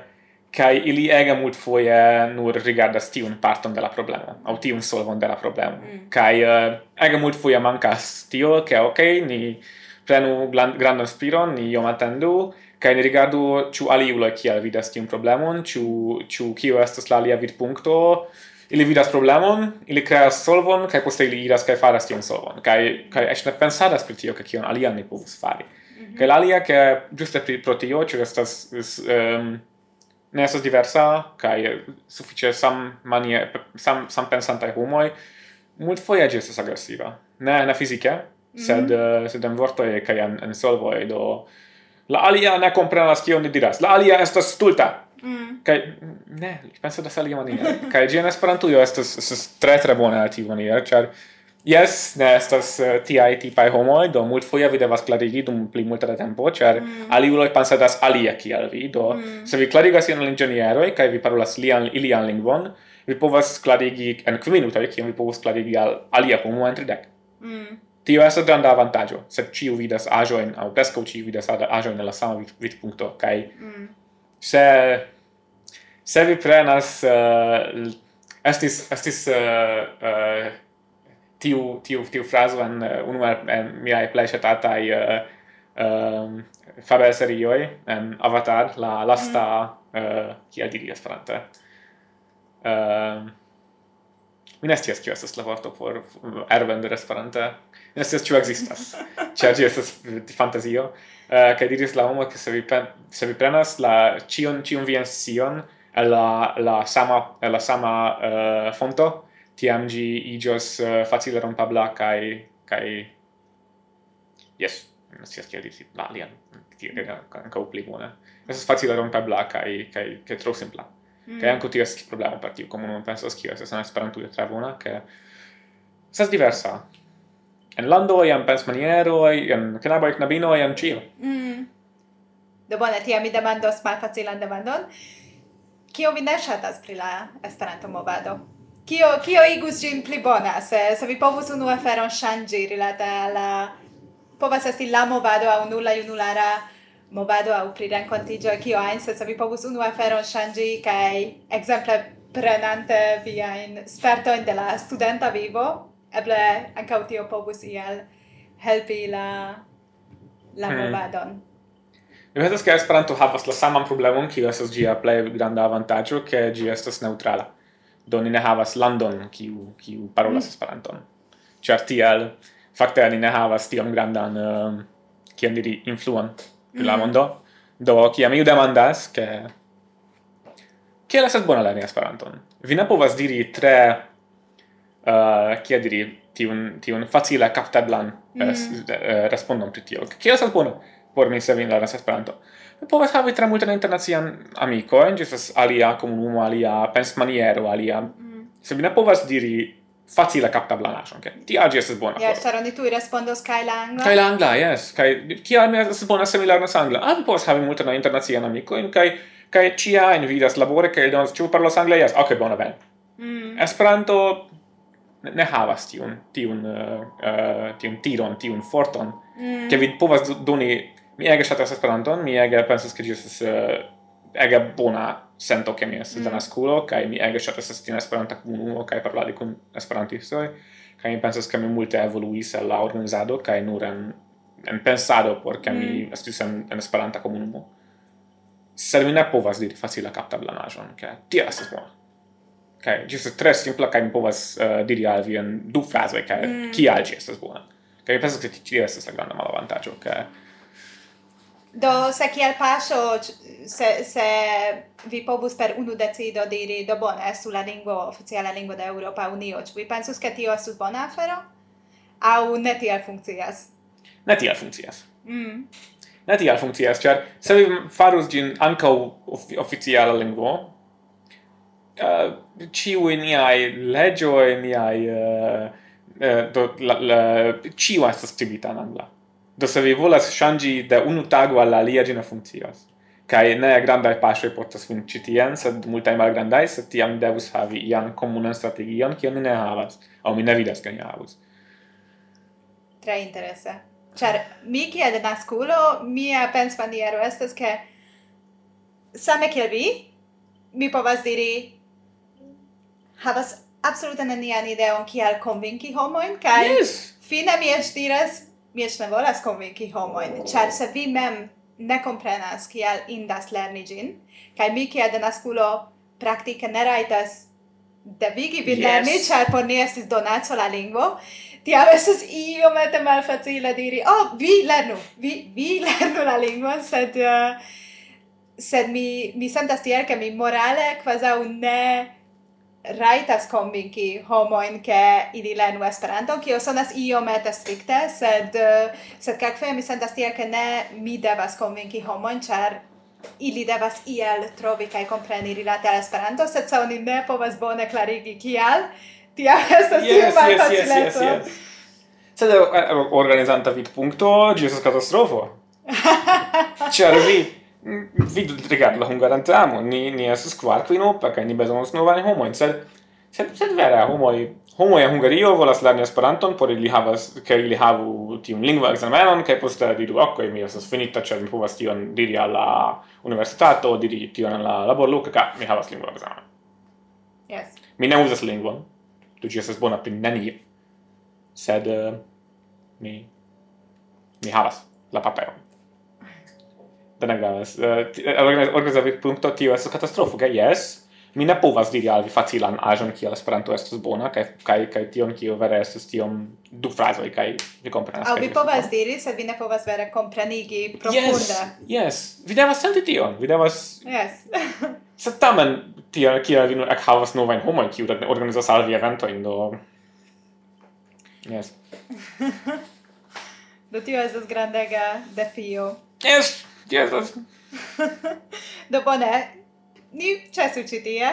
kai ili ega mult foje nur rigardas tiun parton de la problemo aŭ tiun solvon de la problemo mm. kai uh, eh, ega mult foje mancas tio ke ok ni prenu grandan spiron ni iom atendu kai ni rigardu ĉu aliuloj kiel vidas tiun problemon ĉu ĉu kio estas la alia vidpunkto ili vidas problemon, ili kreas solvon, kai poste ili iras kai faras tion solvon, kai, kai eĉ ne pensadas pri tio, ke kion alian ni povus fari. Mm -hmm. Kai la alia, ke ĝuste pri pro tio, ĉu estas is, um, ne estas diversa, kai sufiĉe sam manie, sam, sam pensantaj homoj, multfoje ĝi estas agresiva. Ne, ne fizike, sed, mm -hmm. sed en vortoj kaj en, en solvoj, do La alia ne comprenas kion ni diras. La alia estas stulta. Mm. Kaj ne, penso da salia maniere. kaj ĝi en Esperantujo estas, estas tre tre bona tiu maniere, ĉar Yes, ne estas uh, tiaj tipaj homoj, do multfoje vi devas clarigi dum pli multa da tempo, cer mm. aliuloj pensadas alia kiel vi, do mm. se vi clarigas ian inĝenieroj kaj vi parolas lian, ilian lingvon, vi povas clarigi en kvin minutoj, kiam vi povas clarigi al alia homo en tridec. Mm tio estas granda avantaggio, sed ciu vidas aĵojn au preskaŭ ciu vidas aĵojn nella la sama vid, punto, kaj mm. se se vi prenas uh, estis estis uh, uh, tiu tiu tiu frazo en uh, unu el miaj plej uh, um, Faber serioi, en Avatar la lasta mm. uh, kiel diri Esperante. Uh, Mi ne scias ĉu estas la vorto por mm, ervendo Esperante. Mi ne scias ĉu ekzistas. Ĉar ĝi estas eh, fantazio. Uh, kaj diris la homo ke se vi se vi prenas la ĉion ĉion vian scion el la la sama el la sama uh, fonto, tiam ĝi iĝos uh, facile rompabla kaj kaj Yes, mi ne scias kiel diri la alian, mm, mm. ankaŭ pli bone. Estas facile rompabla kaj kaj kaj tro simpla. Mm. Kaj ankaŭ ti estas problema por tiu komunumo pensas kio estas en Esperanto tre bona ke estas diversa. En landoj, pens maniero, en knaboj, knabino en ĉio. Mm. Do bone, tiam mi demandos malfacilan demandon. Kio vi ne ŝatas pri la Esperanto-movado? Kio, kio igus ĝin pli bona, se, se vi povus unu aferon ŝanĝi rilate al la... Povas esti la movado aŭ nula junulara movado au pri rencontigio kio ein se vi povus unu aferon shangi kai exemple prenante via in sperto in della studenta vivo eble ankaŭ tio povus iel helpi la la hmm. movadon Mi pensas che Esperanto havas la saman problemon, kiu estas ĝia plej granda avantaĝo, ke ĝi estas neutrala. Do ni ne havas landon, kiu kiu parolas mm. Esperanton. Ĉar tial fakte ni ne havas tiom grandan eh, uh, kiam diri influon pri la mondo do kiam iu demandas ke kiel estas bona lerni Esperanton vi ne povas diri tre eh, uh, kia diri tiun tiun facile captablan eh, mm. res, uh, eh, respondon pri tio kiel estas bona por mi se vi lernas Esperanto? vi povas havi tre multan internacian amikojn ĝi estas alia komunumo alia pensmaniero alia mm. se vi ne povas diri facila kaptablaĵo anke. Tia Ti estas bona. Ja, yes, ĉar tu tuj respondos kaj la angla. Kai la angla, jes. Kaj kial mi estas bona similarnas angla? Ah, vi povas havi multajn internaciajn kai kaj kaj in vidas labore kaj donas ĉu parlo angle? yes. ok, bona ben. Mm. Esperanto ne havas tiun tiun uh, uh tiun tiron, tiun forton mm. ke vi povas doni mi ege shatas Esperanton, mi ege pensas ke ĝi estas uh, ege bona sento che mi estas mm. denaskulo kaj mi ege ŝatas esti en Esperanta komunumo kaj parlare kun esperantistoj kaj mi pensas ke mi multe evoluis el mm. la organizado kaj nur en en pensado por ke mm. mi estus en, en Esperanta komunumo sed mi ne povas diri facila kaptablanaĵon ke tio estas bona kaj ĝi estas tre simpla kaj mi povas uh, diri al vi en du frazoj kaj mm. kial ĝi estas bona kaj mi pensas ke tio estas la granda malavantaĝo ke Do, se kiel paso se, se vi povus per unu decido diri, do bone, su la lingua, oficiala lingua de Europa Unio, ĉu vi pensus ke tio estu bona afero? Au ne tiel funkcias? Ne tiel funkcias. Mm. Ne tiel funkcias, ĉar se vi farus ĝin ankaŭ of oficiala lingvo, eh, uh, ĉiuj niaj in niaj... Uh, uh, do, la, la, ciu estas skribita en angla do se vi volas ŝanĝi de unu tago al alia ĝi ne funkcias. Kaj ne grandaj paŝoj portas vin ĉi tien sed multaj malgrandaj sed tiam devus havi ian komunan strategion kion ni ne havas. Aŭ mi ne vidas ke ni havus. Tre interese. Ĉar mi kiel maskulo mia pensmaniero estas ke same kiel vi mi povas diri havas absolute nenian ideon kiel konvinki homojn kaj yes. fine mi eĉ diras mi eĉ ne volas konvinki homojn, ĉar se vi mem ne komprenas kial indas lerni ĝin, kaj mi kiel denaskulo praktike ne rajtas devigi vin yes. lerni, ĉar por ni estis donaco la lingvo, tiam estas iomete malfacile diri, oh, vi lernu, vi, vi lernu la lingvon, sed... Uh, sed mi, mi sentas tiel, ke mi morale quasau ne raitas convinci homoin ke ili lernu esperanto, kio sonas iomete strikte, sed sed kelkfoje mi sentas tia ke ne mi devas convinci homoin, ĉar ili devas iel trovi kaj kompreni rilate al Esperanto, sed se oni ne povas bone klarigi kial, tia estas yes, tia malfacileco. Yes, yes, yes, yes. Sed eh, eh, organizanta vidpunkto, ĝi estas katastrofo. Ĉar vi vidu rigardu la hungaran tramo, ni, ni esas kvar kvinopa, kaj ni bezonos novajn homojn, sed, sed, sed vera, homoj, homoj en Hungario volas lerni Esperanton, por ili havas, ke ili havu tiun lingva examenon, kaj poste diru, ok, mi esas finita, cer mi povas tion diri al la universitato, diri tion al la luca, ka mi havas lingva examen. Yes. Mi ne uzas lingvon, tu ci esas bona pri nenio, sed uh, mi, mi havas la paperon da ne gravas. Uh, Organizavi punkto tio estas katastrofo, kaj mi ne povas diri al vi facilan ajon kiel Esperanto estas bona kaj kaj kaj tion kio vere estas tiom du frazoj kaj vi komprenas. Aŭ vi povas diri, sed vi ne povas vere komprenigi profunde. Yes, yes. Vi devas senti tion, vi devas Yes. sed tamen tia, kiel vi nur ekhavas novajn homojn kiu organizas al vi eventojn do Yes. do tio estas grandega defio. Yes. Jesus. Do bone. Ni cesu ci tie.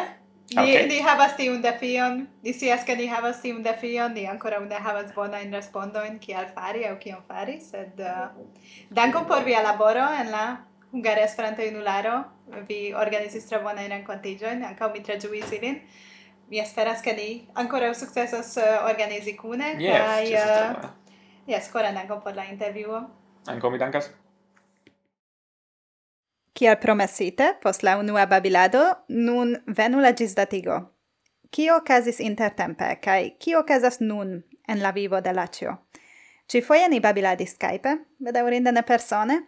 Ni okay. ni havas tiun defion. Ni sias ke ni havas tiun defion. Ni ancora ne havas bonajn respondoin kial fari au kion fari, sed uh, dankon por via laboro en la Hungara Esperanto Junularo. Vi organizis tre bonajn rencontigioin. ankaŭ mi tre giuis ilin. Mi esperas ke ni ankoraŭ successos uh, organizi cune. yes, kai, uh, Yes, koran dankon por la intervjuo. Ankaŭ mi dankas. Kiel promesite, post la unua babilado, nun venu la gisdatigo. Kio casis intertempe, cae kio casas nun en la vivo de Lacio? Ci foie ni babiladis Skype, bedaurinde ne persone.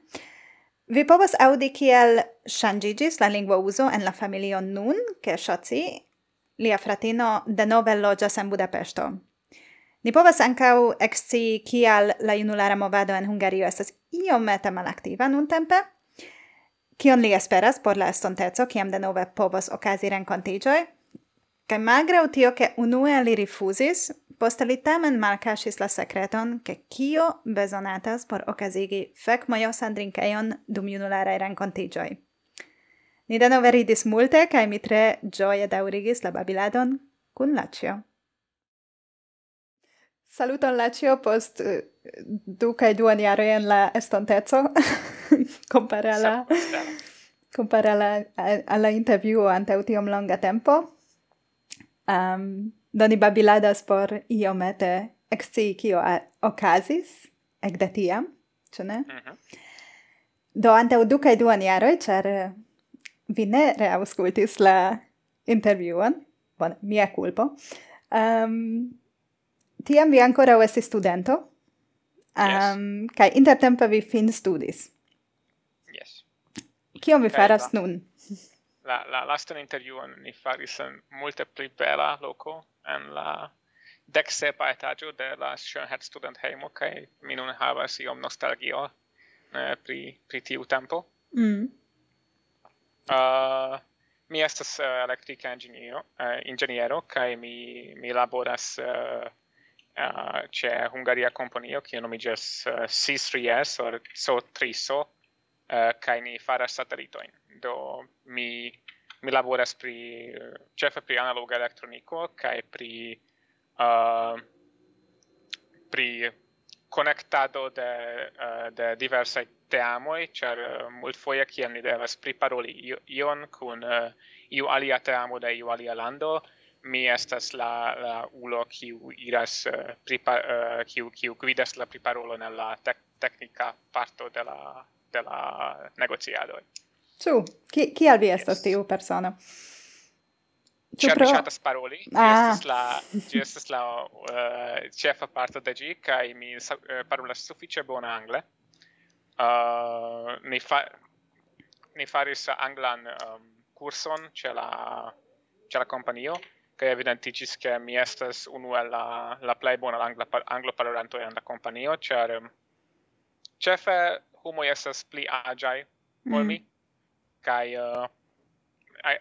Vi povas audi kiel shangigis la lingua uso en la familio nun, che Shoci, lia fratino, denove loĝas en Budapesto. Ni povas ancau exci kial la junulara movado en Hungario estas iomete malactiva nun tempe, Kion li esperas por la estontezo, kiam denove povos okazi renkontiĝoj? Kaj malgraŭ tio, ke unue li rifuzis, poste li tamen malkaŝis la sekreton, ke kio bezonatas por okazigi fekmojosan drinkejon dum junularaj renkontiĝoj. Ni denove ridis multe, kaj mi tre ĝoje daŭrigis la babiladon kun Lacio. Saluton Lacio post uh, du kai duan jare en la estontezo compare alla compare alla alla interview ante tiom longa tempo. Um, doni babiladas por iomete exci kio okazis ec de tiam, ĉu ne? Mm -hmm. Do ante du kai duan jaroj, cer eh, vi ne reauscultis la intervjuon. bon, mia culpo, Um, tiam vi ancora esti studento. Um, yes. Kai intertempe vi fin studis. Yes. Kion vi faras nun? La, la lastan interviuon ni faris en multe pli bela loco, en la decsepa etagio de la Schönheit student heimo, kai mi nun havas iom nostalgio eh, pri, pri tiu tempo. Mm. Uh, mi estas uh, elektrika inĝeniero, uh, eh, inĝeniero kaj mi mi laboras uh, uh, c'è Hungaria Componio che nomigas uh, eh, C3S or SO3SO uh, eh, kai ni faras satelitoin. Do mi mi laboras pri ĉefe pri analoga elektroniko kaj pri uh, pri conectado de uh, de diversaj teamoi, char uh, multfoje kiam ni devas priparoli ion kun uh, iu alia teamo de iu alia lando, mi estas la la ulo kiu iras uh, pripa uh, kiu kiu gvidas la priparolon nella la tec teknika parto de la de la negociadoj. Ĉu ki kial vi estas yes. tiu persono? Ĉu pro... ŝatas paroli? Ah. Estas la ĝi estas la uh, ĉefa parto de ĝi kaj mi uh, parolas sufiĉe bone angle. Uh, mi fa mi faris anglan um, kurson ĉe la ĉe la kompanio che evidenticis che mi estas unu el la la plej bona angla anglo parolanto en la kompanio ĉar um, ĉefe homo estas pli aĝaj ol mm. mi kaj uh,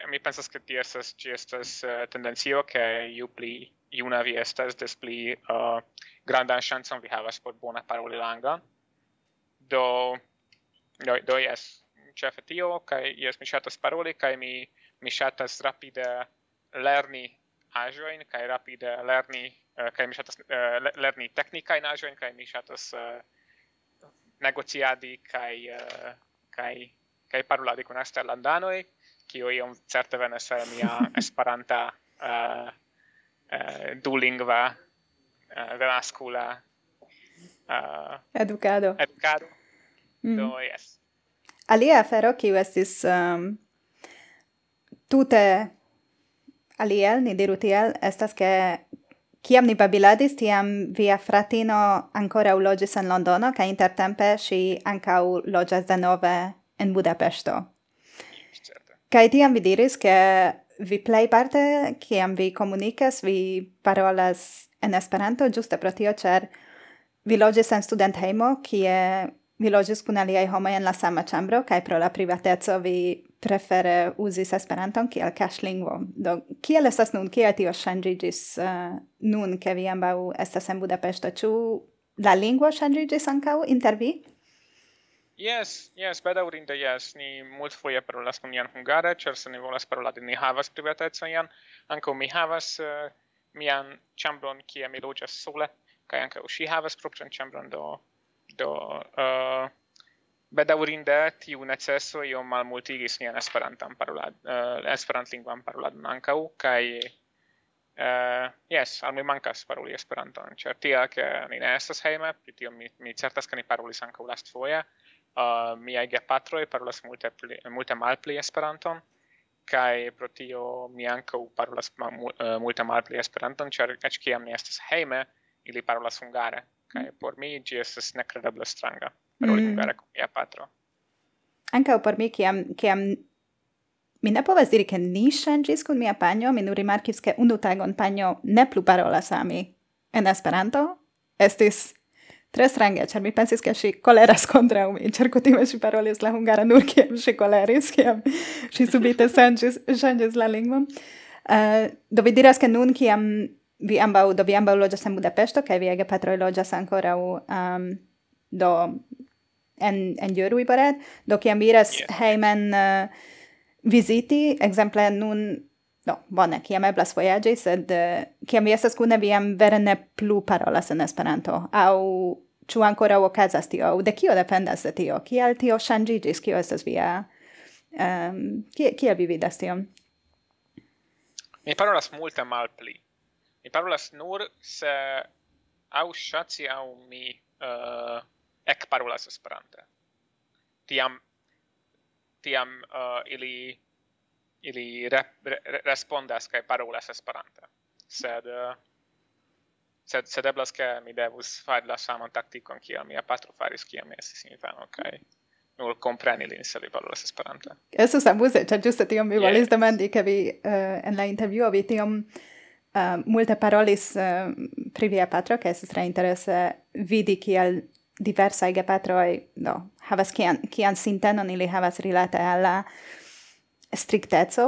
mi pensas ke ti estas ci estas uh, tendencio ke ju pli iuna vi estas des pli uh, grandan chanson vi havas por bona paroli langa. do do do yes, ĉefe tio kai, jes mi ŝatas paroli kai mi mi ŝatas rapide lerni ajoin kai rapide lerni eh, uh, kaj mi ŝatas uh, eh, lerni teknikajn ajoin kai mi ŝatas uh, eh, negociadi kai uh, kai kai paroladi kun eksterlandanoj kio iom certe venas el mia esperanta uh, uh, dulingva uh, venaskula uh, educado. educado. Mm. do yes. Alia afero kiu estis um, tute aliel, ni diru tiel, estas che Ciam ni babiladis, tiam via fratino ancora logis en Londono, ca intertempe si ancau logias de nove en Budapesto. Certe. Tiam vi diris che vi plei parte, ciam vi comunicas, vi parolas en Esperanto, giuste pro tio, cer vi logis en student heimo, cie vi logis cun aliai homoi en la sama chambro, kaj pro la privateco vi prefere uzis Esperanton kiel kaŝlingvo. Do kiel estas nun, kiel tio ŝanĝiĝis uh, nun ke vi ambaŭ estas en Budapeŝto? Ĉu la lingvo ŝanĝiĝis ankaŭ inter vi? Yes, yes, beda urinde, yes, ni mult foie parolas con ian hungare, cer se ni volas paroladi, ni havas privatezza ian, anco mi havas uh, mian chambron kie mi logias sole, kai anche usi havas propran chambron, do, do, uh, bedaŭrinde tiu io mal multigis nian Esperantan parolad uh, eh, Esperantlingvan paroladon ankaŭ kai Uh, eh, yes, al mi mancas paroli Esperanton, ĉar tia che mi ne estas heime pritio mi, mi certas ke ni parolis last foia eh, Uh, miaj gepatroj parolas multe, pli, multe malpli Esperanton, kai pro tio mi ankaŭ parolas ma, uh, multe malpli Esperanton, ĉar eĉ kiam mi estas hejme, ili parolas hungare, kai mm. por mi ĝi estas nekredeble stranga. para, Cleopatra. Anche o por mi, kiam, kiam mi ne povas diri, ke ni ŝanĝis kun mia panjo, mi nur rimarkis, ke unu tagon panjo ne plu parolas al mi en Esperanto. Estis tre strange, ĉar mi pensis, ke ŝi koleras kontraŭ mi, ĉar kutime ŝi parolis la hungara nur kiam ŝi koleris, kiam ŝi subite ŝanĝis, ŝanĝis la lingvon. Uh, do vi diras, ke nun kiam vi ambaŭ, do vi ambaŭ loĝas en Budapesto, kaj vi gepatroj loĝas ankoraŭ um, do en, en Jörui boret, do kiem vi iras yes. heimen uh, visiti, exemple nun No, bone, kiam eblas voyagi, sed kiam vi estas kune, vi am vere ne plu parolas en Esperanto, au ĉu ancora okazas tio, de kio dependas de tio? Kial tio ŝanĝiĝis? Kio estas via... Um, kiel vi vidas tion? Mi parolas multe malpli. Mi parolas nur se au ŝaci au mi uh, ec parolas Esperante. Tiam tiam uh, ili ili re, re, respondas kai parolas Esperante. Sed uh, sed sed eblas ke mi devus fari la saman taktikon kiel mia patro faris kiam mi estis infano kai nur compreni lin se li parolas Esperante. Estas amuze, ĉar giusto tion mi volis demandi che vi uh, en la intervjuo vi tiom Uh, multe parolis uh, pri via patro, che es tre interesse vidi kiel diversai gepatroi no havas kian kian sintenon ili havas rilate al la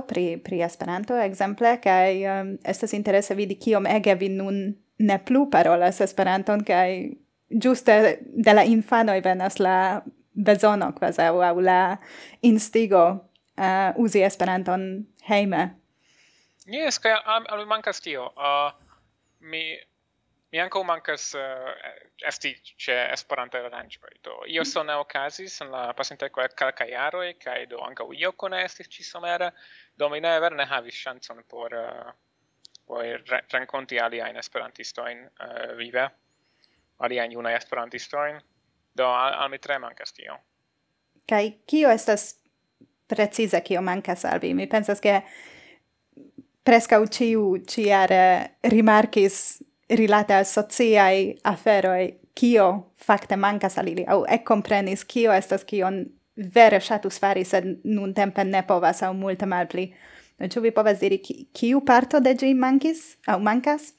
pri pri Esperanto ekzemple kaj um, estas interesse vidi kiom ege vi nun ne plu parolas Esperanton kaj giuste de la infanoj venas la bezono quasi aŭ la instigo uh, uzi Esperanton heime Yes, kaj al mi mankas tio. Uh, mi Mi anco mankas uh, eh, esti ĉe Esperantaj aranĝoj. Do io mm. sono ocasis en la pasintaj kelkaj e kai do anco io con esti ci somera do mi ne vere ne havis ŝancon por uh, por re renkonti aliajn esperantistojn uh, eh, vive, aliajn junaj esperantistojn. Do al, al mi tre mankas tio. kai kio estas precize kio mankas al vi? Mi pensas che preskaŭ ĉiu ciare rimarkis rilate al sociai aferoi kio fakte mancas al ili au e comprenis kio estas kion vere shatus fari sed nun tempe ne povas au multe malpli Ĉu vi povas diri ki, kiu parto de ĝi mankis aŭ mancas?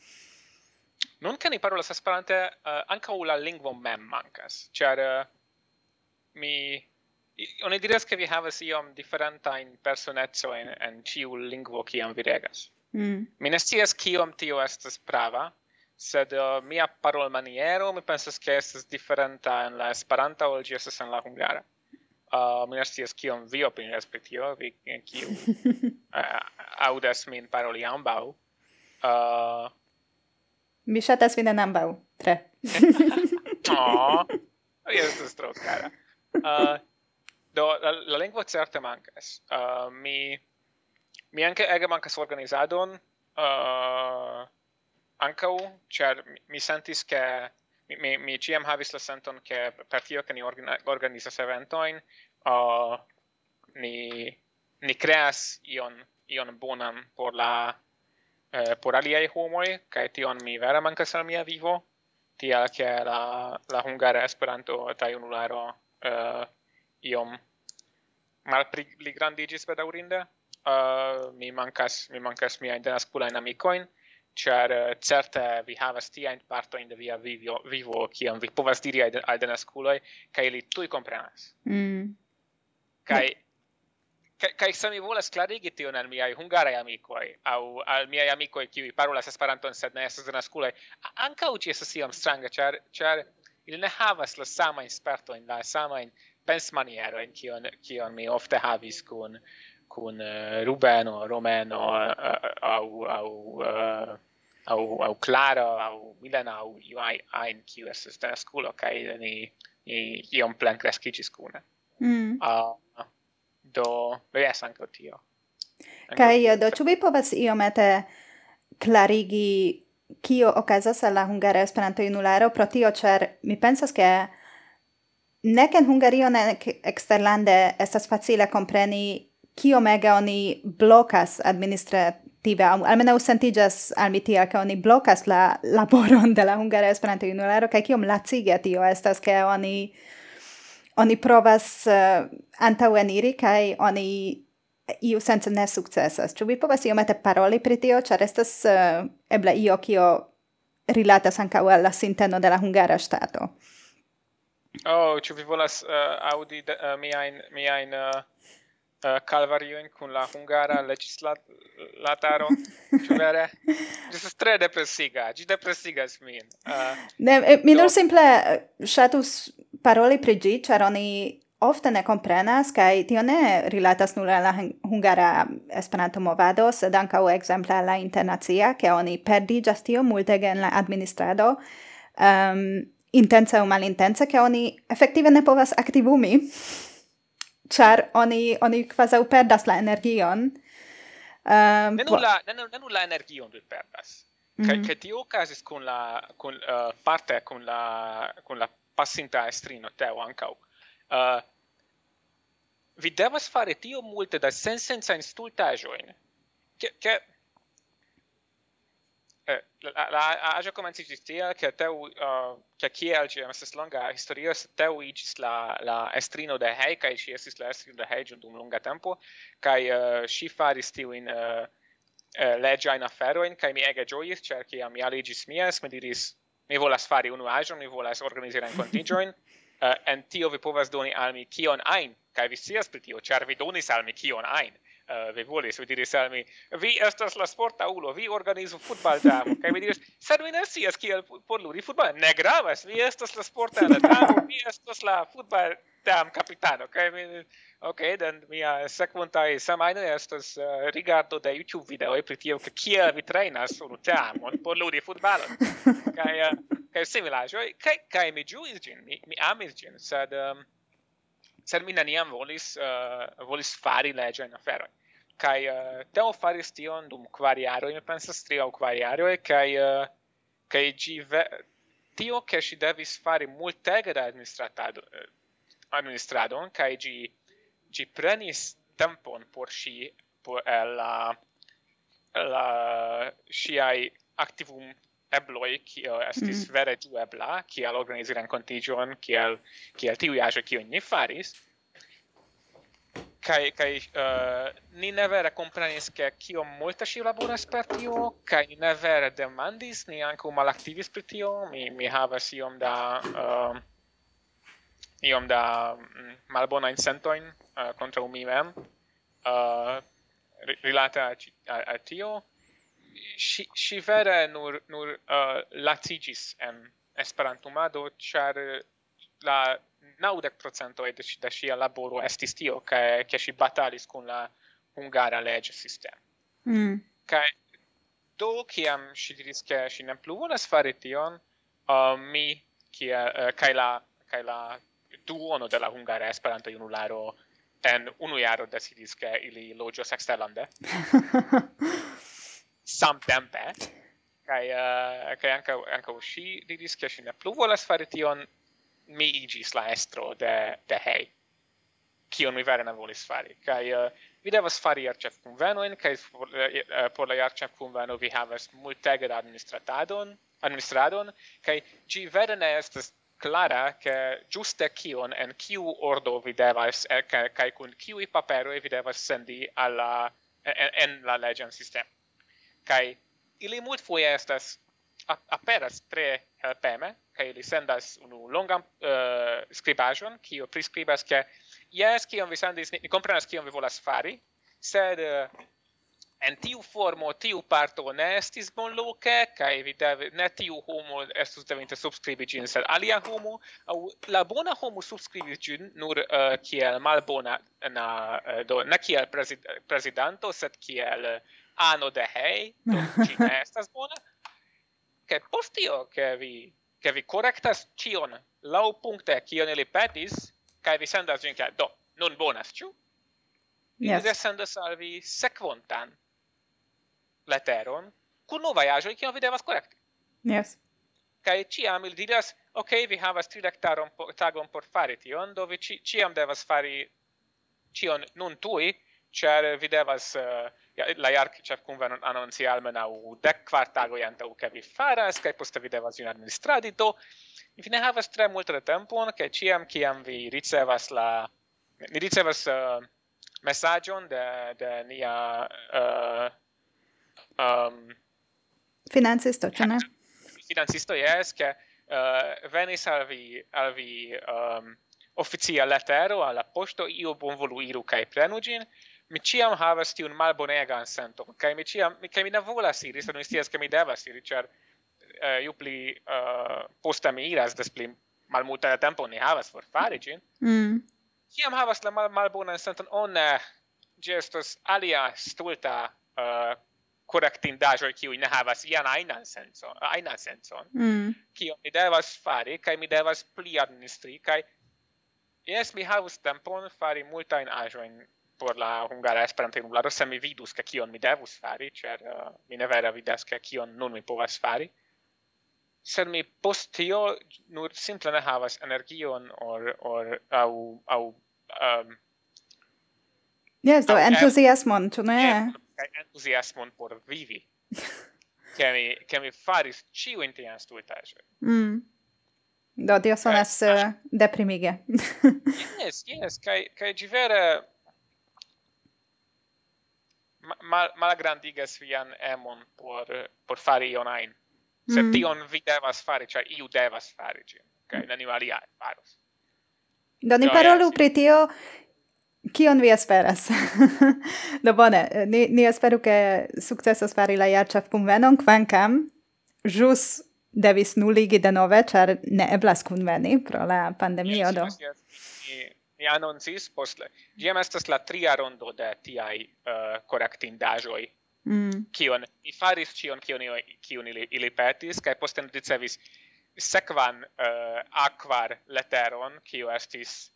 Non che ne parolas Esperante, eh, uh, anche la lingvo mem mancas. Ĉar uh, mi oni diras ke vi havas iom diferentajn personecojn en ĉiu lingvo kiam vi regas. Mm. Mi ne scias kiom tio estas prava, sed uh, mia parolmaniero mi pensas che estas differenta en la esperanta ol ĝi estas en la hungara. Uh, mi ne scias kion vi opinias pri tio, vi kiu uh, audas min paroli ambau. Uh, mi shatas vin en ambau, tre. oh, estas tro cara. Uh, do, la, la lingua certe mankas. Uh, mi, mi anche ege mankas organizadon, uh, ancau ĉar mi sentis che mi mi, mi ciam havis la senton che per tio che ni organ, organizas eventojn uh, ni ni creas ion ion bonan por la eh, por aliai homoi kai tion mi vera mancas al mia vivo tia che la la hungara Esperanto kaj unularo eh, iom li grandigis bedaurinde uh, eh, mi mancas mi mancas mia miajn denaskulajn amicoin char uh, eh, certe vi havas tia in parto in via vivo vivo kiam vi povas diri al al dena skuloj kai li tuj comprenas mm. kai kai kaj se mi volas klarigi tion al miaj hungaraj amikoj aŭ al miaj amikoj kiuj parolas Esperanton sed ne estas dena skuloj ankaŭ ĝi estas iom stranga ĉar ĉar ili ne havas la samajn spertojn la samajn pensmanierojn kion kion mi ofte havis kun con eh, Rubeno, Romeno eh, eh, au au au au Clara au Milena au Iuai ein kiu estas de la skulo kaj ni ni iom plen kreskiĝis kune. Mm. Uh, do jes ankaŭ tio. Kaj do ĉu vi povas iomete klarigi kio okazas al la Hungara Esperanto-junularo pro tio, ĉar mi pensas ke nek en Hungario nek eksterlande estas facile kompreni kiomega oni blocas administrative, almeno sentigas al mi tia oni blocas la laboron de la Hungara Esperanto-Junularo, kaj kiom lacige tio estas, ke oni oni provas uh, antaŭeniri kaj oni iu sense ne sukcesas. Ĉu vi povas iomete paroli pri tio, ĉar estas uh, eble io kio rilatas ankaŭ al la sinteno de la hungara ŝtato? Oh, ĉu vi volas uh, aŭdi uh, miajn miajn uh, uh, in con la hungara legislataro ĉu vere estas tre depresiga ĝi depresigas min uh, ne eh, mi nur simple eh, shatus paroli pri gi char oni ofte ne comprenas kai tio ne rilatas nur la hungara Esperanto movado sed ankaŭ ekzemple al la internacia ke oni perdi tio multe gen la administrado um, intense o malintense, ke oni effettive ne povas activumi. char oni oni quasi perdas la energion. Ehm um, ne nulla, ne, ne nulla energion vi perdas. Mm -hmm. Che ti tio con la con uh, eh, parte con la con la passinta estrino teo ankaŭ. Uh, eh, vi devas fare tio multe da sensenca instultaĵojn, Che che eh, la, la agio comencis tia, che teu, uh, che kiel ci estes longa historio, se teu igis la, la estrino de hei, kai ci estis la estrino de hei dum longa tempo, kai uh, si faris tiuin uh, uh, legiain aferoin, kai mi ege gioiis, cer ciam mi aligis mies, mi diris, mi volas fari unu ajon mi volas organizare en contingioin, uh, en tio vi povas doni al mi kion ain, kai vi sias pri tio, cer vi donis al mi kion ain uh, vi volis, vi diris al mi, vi estas la sporta ulo, vi organizu futbal damo, kai mi diris, sed mi ne sias kiel por ludi futbal, ne gravas, vi estas la sporta damo, vi estas la futbal dam capitano, kai mi, ok, den mia sekvontaj semajnoj estas uh, rigardo de YouTube videoj pri tio, ke kiel vi trainas unu teamon por ludi futbal, kai, uh, eh, kai similaĵoj, kai, kai mi juis gin, mi, mi amis gin, sed um, sed mi neniam volis uh, volis fari legge in afero kai uh, eh, teo faris tion dum quariaro mi pensas tri au quariaro e kai uh, eh, kai gi ve... tio che si devis fari multege da administratado uh, administrado kai gi gi prenis tempon por si por la la si ai activum ebloi kio estis mm. vere ebla, kiel organizi renkontigion, kiel, kiel tiu ajo kio ni faris, kai kai uh, ni ne vere comprenis ke kio multa si laboras per tio kai ni ne vere demandis ni anko malaktivis per tio. Mi mi havas iom da uh, iom da mm, malbona incentoin uh, kontraŭ mi mem uh, rilata a, a, a tio si si vere nur nur uh, latigis en Esperantumado char uh, la naudec procento de, de sia laboro estis tio ke ke si batalis kun la hungara lege sistemo. Mm. Kaj do kiam si diris ke si ne plu volas fare tion, uh, mi kia uh, kai la kai la duono de la hungara Esperanto junularo en unu jaro decidis ke ili loĝos eksterlande. samtempe kai uh, eh, kai anka anka ushi di discussion che ne plu volas fare tion mi igis la estro de de hey kion mi vere ne volis fari. Kai eh, uh, vi devas fari archef conveno en kai por, uh, eh, por la archef conveno vi havas multege da administratadon administradon kai ci vere ne estas clara che giuste kion en kiu ordo vi devas kai kun kiu papero vi devas sendi alla en, en la legend sistema kai ili multfoje estas aperas tre helpeme kai ili sendas unu longan uh, skribaĵon kiu priskribas ke jes kion vi sendis ni komprenas kion vi volas fari sed uh, en tiu formo tiu parto ne estis bonloke kai vi deve ne tiu homo estus devinte subskribi gin sed alia homo aŭ la bona homo subskribi gin nur uh, kiel malbona na uh, do ne kiel prezid, prezidanto sed kiel uh, ano de hei, do ci ne estas bona, che postio che vi che vi correctas cion lau puncte cion ili petis, cae vi sendas vin do, non bonas, ciu? Yes. Vi sendas al vi sequontan leteron, cun novae ajoi cion vi devas correcti. Yes. Ca ciam ili diras, ok, vi havas tridec tagon por fari tion, do vi ci, ciam devas fari cion nun tui, cer eh, vi devas uh, la jark ĉef kunvenon almena u dec quartago tagoj u ke vi faras kai poste vi devas un administradi do vi ne havas tre multe de tempon kaj ciam ciam vi ricevas la ni ricevas eh, uh, messagion de de nia ehm, uh, um, financisto ĉu ne financisto yes, ke uh, venis al vi al vi ehm, um, officia lettero alla posto io bonvoluiru kai prenugin, mi ciam havas tiun malbonegan sento, kaj mi ciam, mi, kaj mi ne volas iri, sed mi scias, ke mi devas iri, ĉar uh, ju pli eh, uh, posta mi iras, des pli malmulta tempo ne havas por fari ĝin. Mm. Kiam havas la mal malbonan senton, o ne, ĝi alia stulta uh, korektindaĵoj kiuj ne havas ian ajnan sencon, ajnan sencon, mm. kion mi devas fari kaj mi devas pli administri kaj jes mi havus tempon fari multajn aĵojn por la hungara esperantlernado se mi vidus ke kion mi devus fari, ĉar uh, mi ne vere vidas ke kion nun mi povas fari. Sed mi post tio nur simple ne havas energion or or au au um, Yes, do entusiasmon, tu ne? Entusiasmon por vivi. che mi che mi faris ciu in tian stuetaĵoj. Mm. Do tio sonas uh, deprimige. yes, yes, kai kai ĝi vere mal, malgrandigas vian emon por, por fari ion ain. Se mm. tion vi devas fari, cioè iu devas fari gin, okay? Mm. neniu alia faros. Do ni parolu pri tio, kion vi esperas? Do bone, ni, ni esperu che successos fari la jarcef convenon, quancam jus devis nuligi denove, char ne eblas conveni pro la pandemio, yes, do. Yes, yes ni annoncis postle. Giam estas la tria rondo de tiai uh, correctindajoi. Mm. Kion ni faris cion, kion, kion ili, ili petis, kai posten ricevis sekvan uh, aquar leteron, kio estis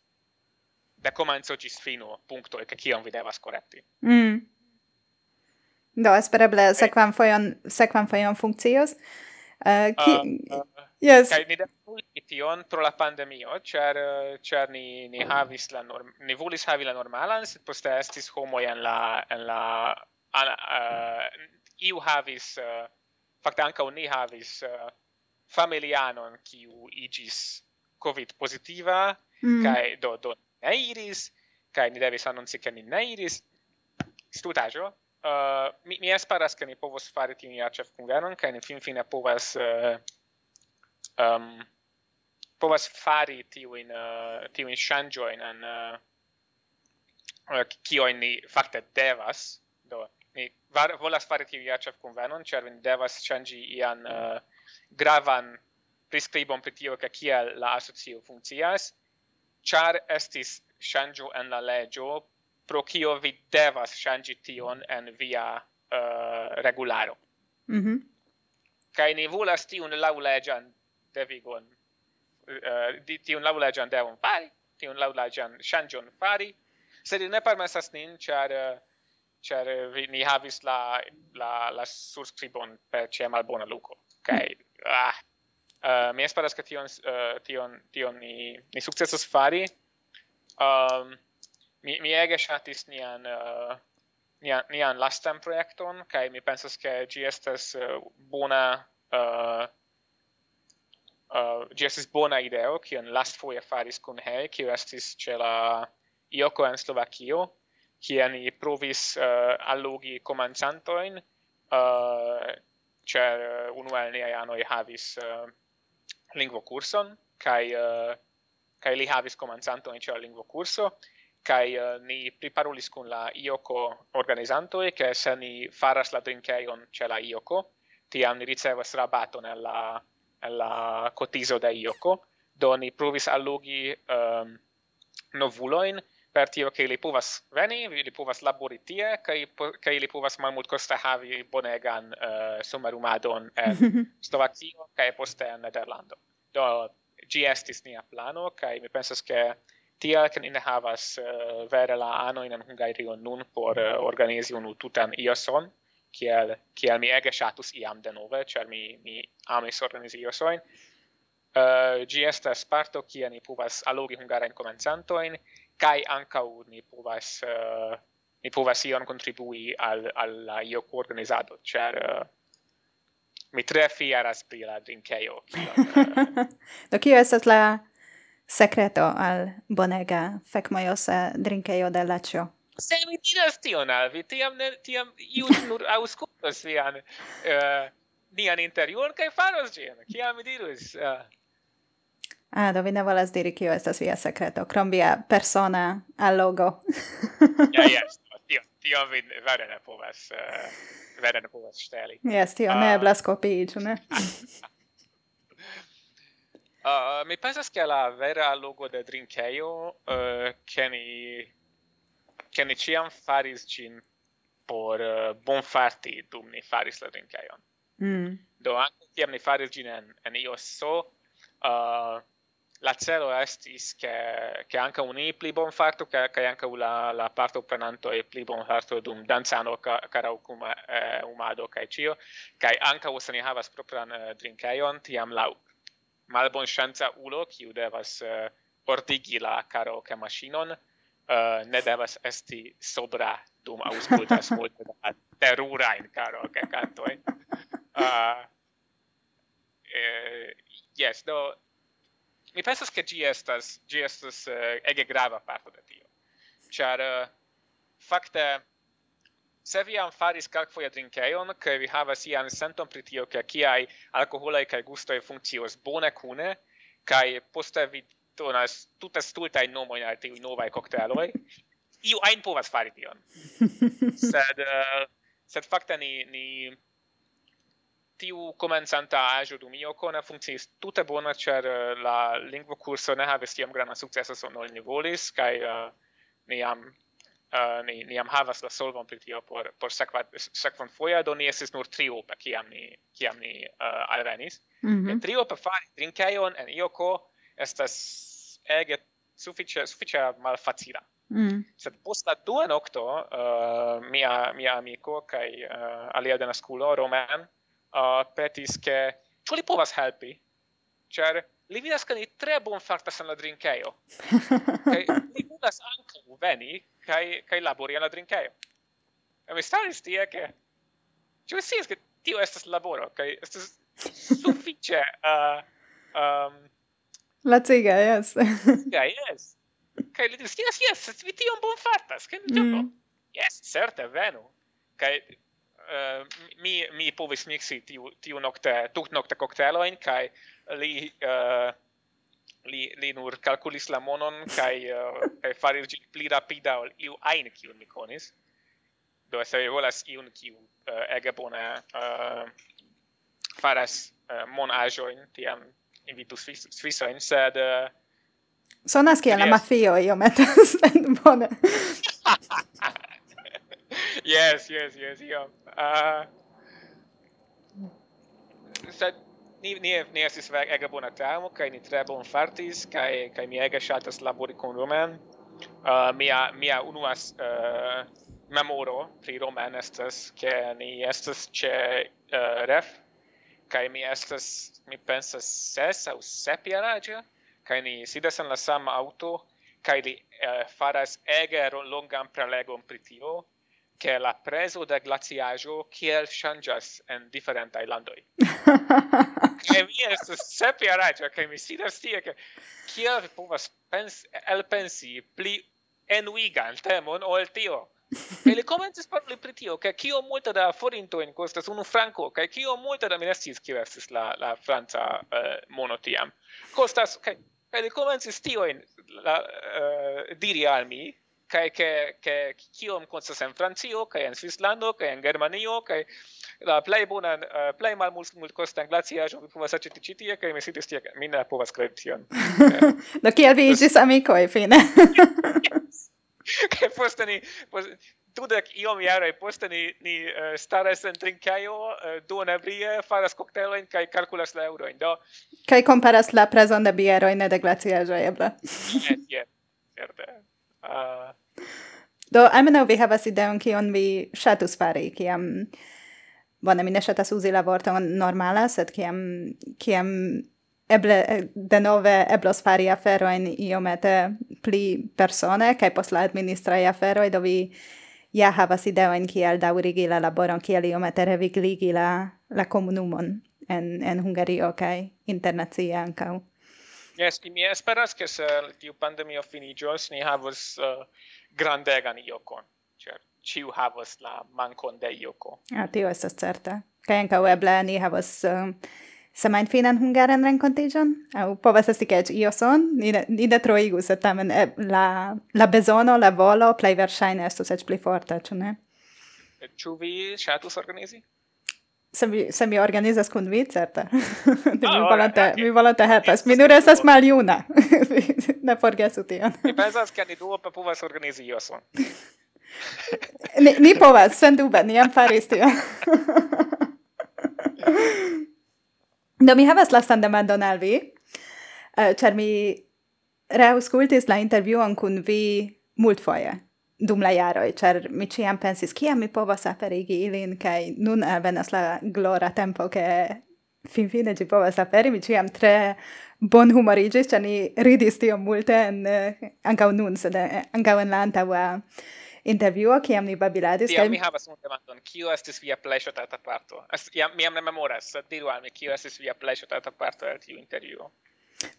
de comenzo gis fino punto e kion vi devas correcti. Mm. Do, espereble sekvan fojon, sekvan fojon funkcios. Uh, ki... Uh, uh Yes. Kai ni devas tion pro la pandemio, ĉar ĉar ni ni havis la norm, ni volis havi la normalan, sed poste estis homo en la en la an, uh, iu havis uh, fakte ankaŭ ni havis uh, familianon kiu igis covid positiva mm. kai do do ne iris kai ni devis anonci ke ni ne iris stutajo uh, mi mi esperas ke ni povos fari tiun ja ĉefkunvenon kai ni finfine povas uh, um, povas fari tiuin, uh, tiuin in an uh, uh, kioin ni fakte devas, do, ni var, volas fari tiu IACF convenon, cer ni devas changi ian uh, gravan prescribon pri tio ca kiel la asocio funkcias, char estis shangio en la legio, pro kio vi devas shangi tion en via uh, regularo. Mm -hmm. Kai ni volas tiun laulegian devigon uh, di tiun laŭ leĝan devon fari, tion laŭ leĝan shanjon fari, sed ne permesas nin, char char eh, eh, vi ni havis la la la surskribon per che malbona luko. Kaj ah, uh, mi esperas ke tion uh, tion tion ni ni sukcesos fari. Um, mi mi ege shatis nian uh, nian, nian lastan projekton kai mi pensas ke gi estas uh, bona uh, uh, gi estis bona ideo, kion last foie faris kun he, kiu estis ĉe la Ioko en Slovakio, kie ni provis uh, allogi comencantoin, uh, ĉar uh, unu el niaj anoj havis uh, lingvo curson, kai uh, kai li havis comencantoin ce la lingvo kurso kai uh, ni priparulis kun la Ioko organizantoi, che se ni faras la drinkejon ĉe la Ioko, tiam ni ricevas rabaton alla la cotizo de Ioko, do ni provis allugi um, novuloin per tio che li povas veni, li povas labori tie, kai kai li povas malmult costa havi bonegan eh, uh, sommerumadon en Slovakio kai poste en Nederlando. Do gi estis nia plano kai mi pensas che tia che ne havas uh, vere la ano in Hungario nun por uh, organizi unu tutan ioson kiel kiel mi ege shatus iam denove cer mi mi amis organizi iosoin. uh, eh, gi estas parto kie ni povas allogi hungarajn komencantojn kaj ankaŭ ni povas uh, ni povas ion contribui al al la io organizado cer uh, eh, mi tre fieras pri la drinkejo. Do kio estas la secreto al bonega fecmojosa drinkejo de lacio? Se mi diras tion al vi, tiam, ne, tiam iu nur auskultas vian, uh, nian interior, kai faros gien. Kiam mi dirus? Uh... Eh? Ah, do vi ne volas diri kio estas via secreto, krom via persona allogo. ja, yes, tio, tio vi vere ne povas, uh, vere ne povas steli. Yes, tio uh, ne ah. eblas kopii, ne? uh, mi pensas che la vera logo de drinkeio uh, che ni che ni ciam faris gin por eh, uh, bonfarti dum ni faris la drinkajon. Mm. Do anche tiam ni faris gin en, en IOSO, uh, eh, la celo estis che che anche un i pli bon farto che che anche la la parte prenanto e pli bon farto dum danzano ca, carau cum eh, umado kai cio kai anche o se havas propran eh, uh, drinkajon tiam lau malbon chanza ulo kiu devas uh, ordigi la karaoke machinon, uh, ne devas esti sobra dum auscultas multe da terurain karaoke cantoin. Uh, eh, yes, do mi pensas che gi estas gi estas uh, ege grava parto de tio. Char uh, eh, fakte se vi am faris calcfoia drinkeion, che vi havas ian senton pri tio, che ciai alcoholai cae gustoi funccios bone cune, cae poste vi donas tuta stulta in nomo in alti novai cocktailoi. Iu ein povas fari tion. Sed uh, sed facta ni ni tiu comencanta ajo dum io kona funkciis tute bona ĉar eh, la lingvo kurso ne havis tiam granda sukceso sur nol ni volis kaj uh, eh, ni jam uh, ni, ni jam havas la solvon pri tio por por sekva sekvon foja do ni estis nur triopa kiam ni kiam ni uh, alvenis. Mm -hmm. per fari drinkejon en io ko estas ege sufiĉe sufiĉe malfacila. Mm. Sed post la dua nokto uh, mia mia amiko kaj uh, alia denaskulo Roman uh, petis ke ĉu li povas helpi? Ĉar li vidas ke ni tre bon fartas en la drinkejo. kaj li volas ankaŭ veni kaj kaj labori en la drinkejo. E mi staris tie ke ĉu si scias ke tio estas laboro kaj estas sufiĉe uh, um, Laciga, yes. Laciga, yes. Kai li diris, yes, yes, vi tion bon fartas, kai mi mm. Yes, certe, venu. Kai uh, eh, mi, mi povis mixi tiu, tiu nocte, tut nocte cocteloin, kai li... Uh, li li nur calculis la monon kai, uh, eh, kai faris gi pli rapida ol iu ajn kiun mi konis. Do se vi volas iun kiu uh, ege bone uh, faras uh, in tiam invitu Sviss Svissojn, sed... Uh, Sonas kiel la mafio iomet, sed bone. yes, yes, yes, io eh, Uh, sed ni ni ni estis ege bona tamo kaj ni tre bon fartis kaj kaj mi ege ŝatas labori kun roman Uh, mia mia unuas uh, memoro pri roman estas ke ni estas ĉe uh, ref kai mi estas mi pensas ses aŭ sep jaraĝa kai ni sidas en la sama aŭto kai li eh, faras ege longan prelegon pri tio che la preso de glaciajo kiel changas en different landoj. e mi estas sep jaraĝa kaj mi sidas tie ke kiel vi povas pens elpensi pli enuigan temon ol tio e li komencis parli pri tio, che kio multe da forinto forintojn kostas unu franco, che kio multe da minestis ne sciis kio estis la, la franca uh, mono tiam. Kostas, kaj, kaj li komencis tiojn la, uh, diri al mi, kai ke ke kiom konstas en Francio kai en Svislando kai en Germanio kai la plej bona eh, uh, plej malmulte mult kostan glaciaĵon vi povas aĉeti ĉi tie kai mi sidis tie mi ne povas kredi tion. Do kiel vi iĝis amikoj fine? kaj poste ni poste, dudek iom jaroj poste ni ni uh, staras en trinkejo eh, uh, duonebrie faras koktelojn kaj kalkulas la eŭrojn do? Kaj komparas la prezon de bierojn de glaciaĵoj eble? Eh, jes jes certe. Uh... do almenaŭ vi havas ideon kion vi ŝatus fari kiam Bone, mi ne ŝatas uzi la vorton normala, sed kiam, kiam eble eh, denove eblos fari aferojn iomete pli persone kaj post la administraj aferoj do vi ja havas ideojn kiel daŭrigi la laboron kiel iomete revigligi la la komunumon en en Hungario kaj internacie ankaŭ. Yes, mi esperas ke se tiu pandemio finiĝos, ni havos uh, grandegan iokon. Ĉar ciu havos la mankon de ioko. Ah, tio estas certa. Kaj ankaŭ eble ni havos uh, semain finan hungaren rencontigion? Au povas esti che io son? Ni, de troigus, et tamen la, la besono, la volo, plei versaine estus ec pli forte, cio ne? Ciu vi shatus organizi? se mi, se mi organizas kun vi, certe. mi, ah, volante, mi volante helpas. Mi nur estas maljuna. ne forgesu tion. mi pensas, ke ni duope povas organizi ioson. ni, ni povas, sen dube, ni am faris tion. Do mi havas lastan demandon al vi, eh, uh, char mi reauscultis la intervjuon kun vi multfoje dum la jaroj, char mi ciam pensis kiam mi povas aperigi ilin kai nun alvenas la glora tempo ke finfine ci povas aperi, mi ciam tre bonhumoriĝis, char ni ridis tiom multe en, eh, ankaŭ nun, sed eh, ankaŭ en la antaua intervjuo kiam ni babiladis kaj mi havas un demandon. Kio estis via plej ŝatata parto? Jam mi am ne memoras. Diru al mi kio estis via plej ŝatata parto el tiu intervjuo?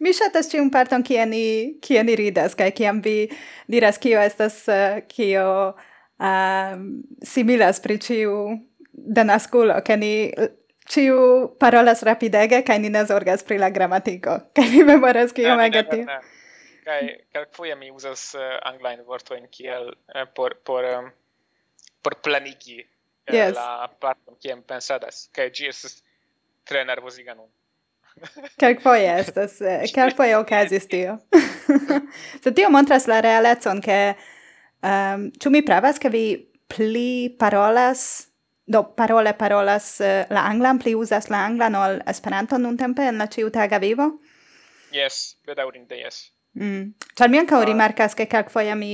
Mi ŝatas ĉiun parton kie ni kie ni ridas kaj kiam vi diras kio estas eh, kio uh, similas pri ĉiu denaskulo ke ni ciu parolas rapidege, kai ni ne zorgas pri la gramatiko. Kai mi memoras kio no, tio kaj kelkfoje mi uzas eh, uh, anglajn vortojn kiel uh, por por um, por planigi uh, yes. la parton kiam pensadas kaj ĝi estas tre nervoziga nun Kelkfoje estas, kelkfoje okazis tio. Se tio montras la realecon, ke um, ĉu mi pravas, ke vi pli parolas, do parole parolas uh, la anglan, pli uzas la anglan ol Esperanton nuntempe en la ĉiutaga vivo? Yes, bedaŭrinde yes. Mm. Ĉar mi ankaŭ rimarkas, ke kelkfoje mi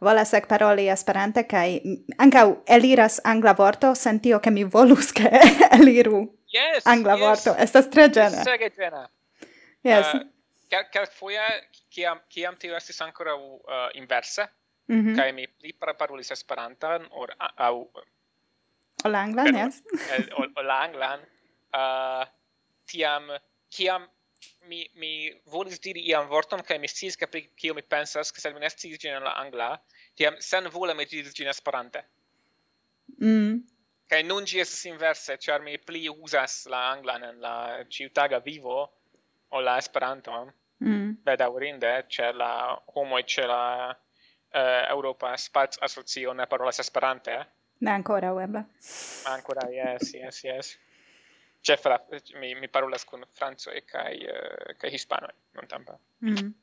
volasak paroli esperante kaj ankaŭ eliras angla vorto sen tio ke mi volus ke eliru yes, angla yes. vorto estas tre gena. Sege gena. yes uh, kelkfoje kiam kiam tio estis ancora uh, inverse mm -hmm. kaj mi pli parolis esperantan or aŭ Olanglan, yes. anglan uh, tiam, kiam mi mi volis diri iam vorton kaj mi sciis ke pri kio mi pensas ke sed mi ne sciis ĝin en la angla tiam senvole mi diris ĝin Esperante mm. kaj nun ĝi estas inverse ĉar mi pli uzas la anglan en la ĉiutaga vivo ol la Esperanton mm. bedaŭrinde ĉe la homoj ĉe la uh, Europa Spac Asocio ne parolas Esperante Ne ancora, web. Ancora, yes, yes, yes. Cefra, eh, mi, mi parolas con franco e kai uh, eh, kai hispano non tampa. Mm.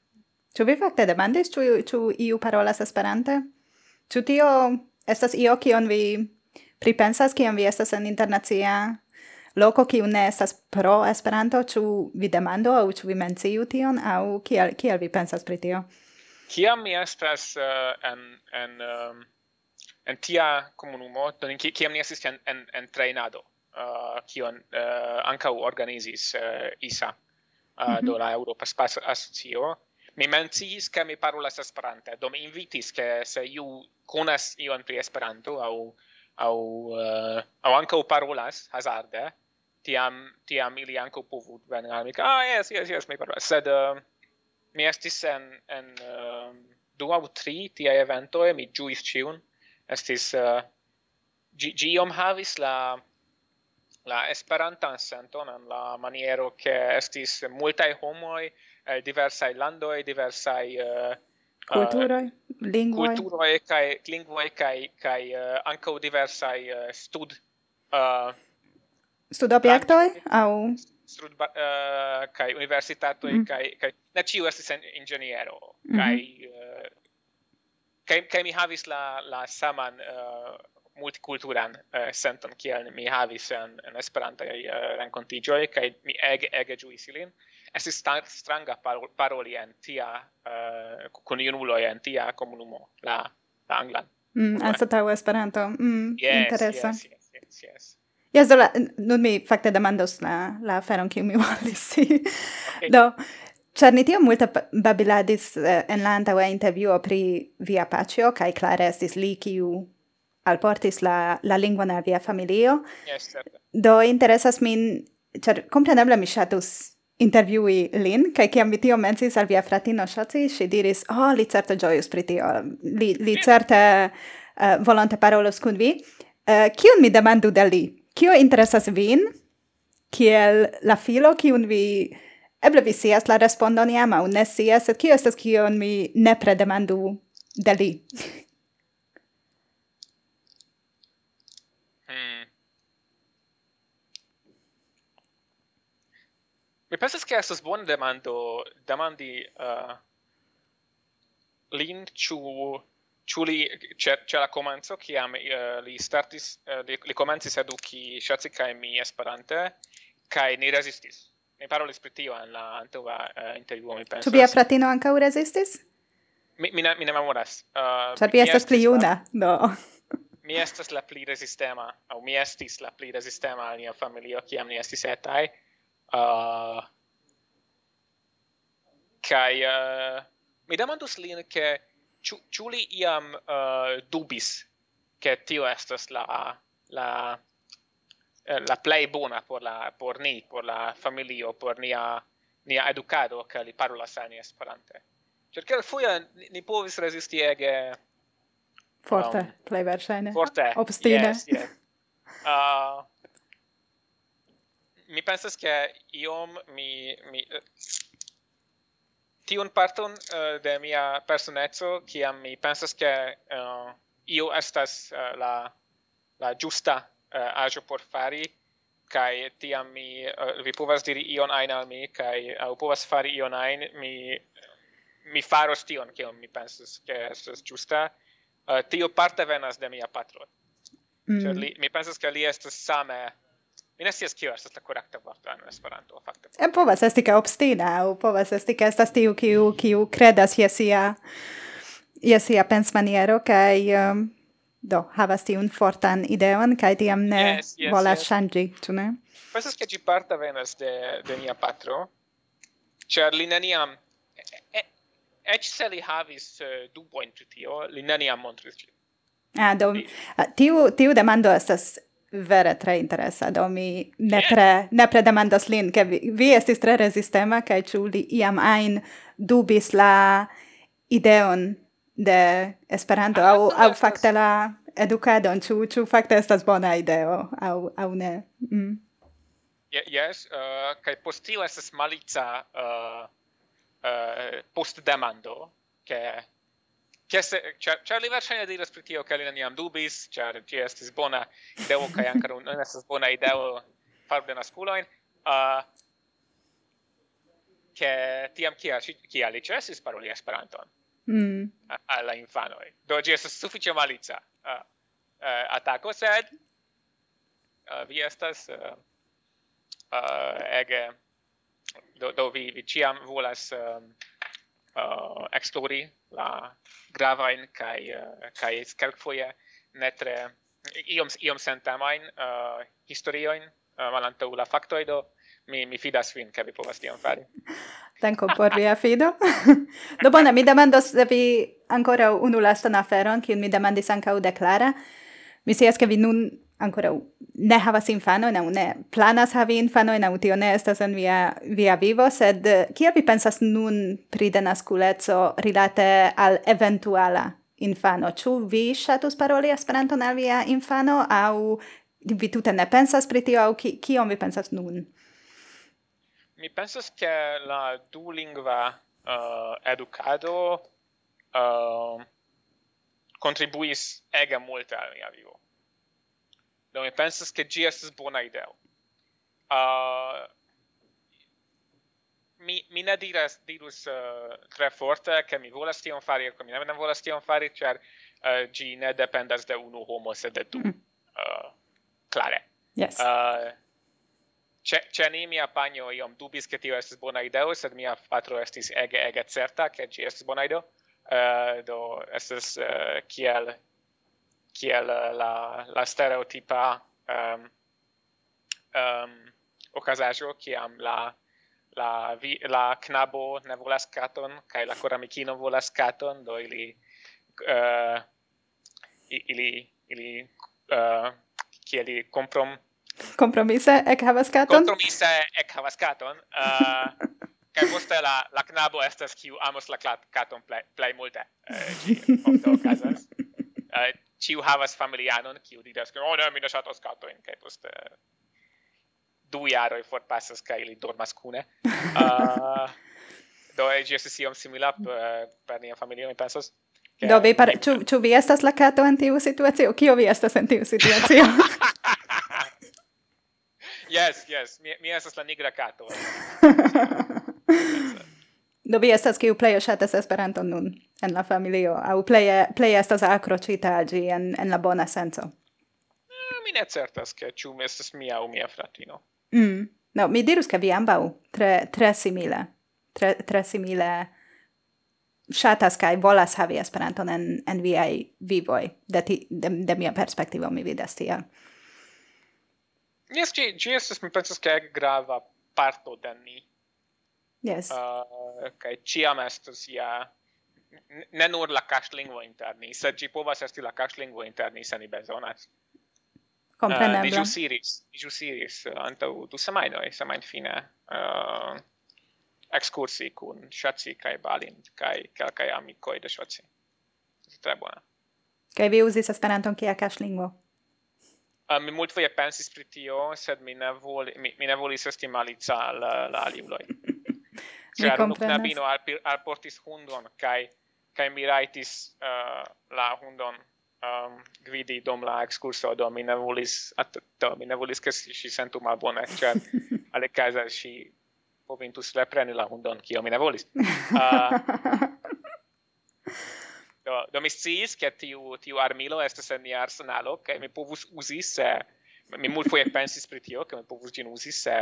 Ĉu vi fakte demandis ĉu ĉu iu parolas Esperante? Ĉu tio estas io kion vi pripensas kiam vi estas en internacia loko kiu ne estas pro Esperanto, ĉu vi demando aŭ ĉu vi menciu tion aŭ kiel kiel vi pensas pri tio? Kiam mi estas uh, en en um, en tia komunumo, do kiam ni estis en en, en treinado, uh, kion uh, ankaŭ organizis uh, ISA uh, mm -hmm. do la Europa Spaca Asocio. Mi menciis ke mi parolas Esperante, do mi invitis ke se iu konas ion pri Esperanto aŭ aŭ uh, aŭ ankaŭ parolas hazarde, tiam tiam ili ankaŭ povut veni al mi. Ah, yes, yes, yes, mi parolas. Sed uh, mi estis en en uh, du aŭ tri tiaj eventoj, mi ĝuis ĉiun. Estis uh, gi, gi havis la la esperantan senton en la maniero che estis multaj homoj el eh, diversaj landoj, diversaj uh, eh, eh, culturoi, uh, lingvoi, culturoi kai lingvoi kai kai uh, ankaŭ diversaj uh, stud uh, studobjektoj aŭ stud uh, kai universitatoj mm. kai kai ne ĉiu estis inĝeniero mm -hmm. kai uh, kai kai mi havis la la saman uh, multikulturan uh, eh, senton kiel mi havis en, en Esperantaj uh, renkontiĝoj kaj mi ege ege ĝuis ilin. Estis stranga paroli en tia eh, uh, kun junuloj en tia komunumo la, la anglan. Mm, anstataŭ Esperanto. Mm, yes, interesa. Yes, yes, yes, yes. Yes, do la, nun mi fakte demandos la, la aferon kiu mi volis. okay. Do, Ĉar ni tiom multe babiladis eh, en la antaŭa intervjuo pri via paĉjo kaj klare estis li kiu alportis la, la lingvon al via familio. Yes. Do interesas min, ĉar kompreneble mi ŝatus intervjui lin, kaj kiam mi tio mensis al via fratino Ŝaci, ŝi diris, oh, li certe ĝojus pri tio, li, li certe uh, volonte parolos kun vi. Uh, mi demandu de li? Kio interesas vin? Kiel la filo, kiun vi... Eble vi sias la respondon jam, au ne sias, sed kio estas kion mi nepre demandu de li? Mi pensas che estas buona demando demandi uh, lin ciu ciu li c'è c'è la comenzo che am uh, eh, li startis uh, li, li comencis eduki shazi kai mi esperante kai ni resistis ne parolis pri tio en la antova uh, intervjuo mi pensas Tu via fratino ankaŭ resistis? Mi mi ne, mi ne memoras. Uh, Ĉar vi estas pli juna, do. mi estas la pli resistema, aŭ mi estis la pli resistema al nia familio kiam ni estis etaj uh, kai uh, mi demandus lin ke ĉu li iam uh, dubis ke tio estas la la la play bona por la por ni por la familio por nia nia educado che li parola sani esperante. Perché al fuia ni povis resisti ege forte um, play versene forte. Obstine. Yes, yes. uh, mi pensas che iom mi mi eh, tiun parton uh, de mia personezzo kiam mi pensas che uh, io estas uh, la la giusta uh, agio por fari kai tiam mi uh, vi povas diri ion ain al mi kai au povas fari ion ain mi mi faros tion kion mi pensas che estas giusta uh, tio parte venas de mia patro mm. Cioè, li, mi pensas che li estas same Mi ne scias kio estas la korekta vorto en Esperanto fakte. En povas esti ke obstina aŭ povas esti ke estas tiu kiu kiu kredas je sia je sia pensmaniero kaj um, do havas tiun fortan ideon kaj tiam ne yes, yes, volas yes. ŝanĝi, ĉu ne? Pensas ke ĝi parta venas de de mia patro, ĉar li neniam eĉ se li havis uh, dubojn pri tio, li neniam montris ĝin. Ah, do, ah, tiu, tiu demando estas vere tre interesa, do mi nepre, nepre demandas lin, ke vi, vi estis tre resistema, cae ciu li iam ain dubis la ideon de Esperanto, ah, au, au facte la educadon, ciu, ciu facte estas bona ideo, au, au ne. Mm. Ye, yes, uh, cae postil estes malica uh, uh, post demando, ke Chese, char, char li versaine diras pri tio, che li neniam dubis, char ci estis bona ideo, cae ancar non estis bona ideo farbe nasculoin, uh, che tiam kia, kia li cesis paroli Esperanton mm. alla infanoi. Do gi estis suffice malica uh, uh, ataco, sed uh, vi estas uh, uh, ege do, do vi, vi ciam volas um, uh, explori la gravain kai uh, kai skelfoje netre iom iom sentamain uh, historioin uh, malantaŭ la factoido mi mi fidas vin ke vi povas tion fari. Danko por via fido. do bona, mi demandos de vi ancora unu lastan aferon, kiun mi demandis ancau de Clara. Mi sias ke vi nun ancora ne havas infano, ne, ne planas havi infano, ne tio ne estas en via, via vivo, sed kia vi pensas nun pri denasculeco rilate al eventuala infano? Ĉu vi ŝatus paroli Esperanton al via infano, aŭ vi tute ne pensas pri tio, aŭ ki, kion vi pensas nun? Mi pensas che la dulingva uh, eh, educado uh, contribuis ege multe al mia vivo Do mi pensas che gi estas bona ideo. Uh, mi mi ne diras dirus uh, tre forte che mi volas tion fari ke mi ne volas tion fari cer uh, eh, gi ne dependas de unu homo sed de du. Mm. Ah, uh, clare Yes. Uh, C'è c'è ni mia panjo iom dubis che tio estas bona ideo, sed mia patro estis ege ege certa che ci estas bona ideo. Uh, do estas uh, kiel kiel eh, la la stereotipa ehm um, ehm um, okazaĵo kiam la la vi, la knabo ne volas katon kaj la koramikino volas katon do ili uh, ili ili uh, kiel ili komprom kompromise ek havas katon? Kompromise ek havas katon uh, kaj poste la la knabo estas kiu amos la kat katon plej multe uh, ofte okazas. Uh, ciu havas familianon, kiu diras, oh ne, mi ne ŝatas katojn kaj poste du jaroj forpasas kaj ili dormas kune. Uh, do ĝi estas iom simila per, per nia familio, mi pensas. Ke... Do vi par... Ĉu, ĉu vi estas la kato en tiu situacio? Kio vi estas en tiu situacio? yes, yes, mi, mi estas la nigra kato. Do vi estas kiu pleje ŝatas Esperanton nun en la familio aŭ pleje pleje estas akroĉita ĝi en en la bona senco. Eh, mi ne certas ke ĉu mi estas mia aŭ mia fratino. Mm. No, mi dirus ke vi ambaŭ tre tre simile. Tre tre simile ŝatas kaj volas havi Esperanton en en viaj vivoj. De, ti, de, de mia perspektivo mi vidas tiel. Jes, ĝi, ĝi estas, mi pensas, ke grava parto de ni. Yes. Uh, kaj ciamestosja ne nur la cașlingvo interni, sed ĝi povas esti la cașlingvo interni se ni bezonas. Kompreneble. Uh, ni ĵus iris, ni ĵus iris antaŭ du semajnoj, semajnfine uh, ekskursi uh, kun Ŝaci kaj Balint kaj kelkaj amikoj de Ŝaci. Tre bona. Kaj vi uzis Esperanton kiel caŝlingvo? Uh, mi multfoje pensis pri tio, sed mi ne, voli, mi, mi ne volis esti malica uh, la, la aliuloj. Ĉar unu knabino alportis hundon kaj kaj mi rajtis uh, eh, la hundon um, gvidi dom la excurso, do mi ne volis at, do mi ne volis che si, si sentu malbone ĉar alikaze si povintus repreni la hundon kio mi ne volis. Uh, do, do mi sciis che tiu tiu armilo estes en mia arsenalo che mi povus usi se mi multfoje pensis pri tio, che mi povus gin usi se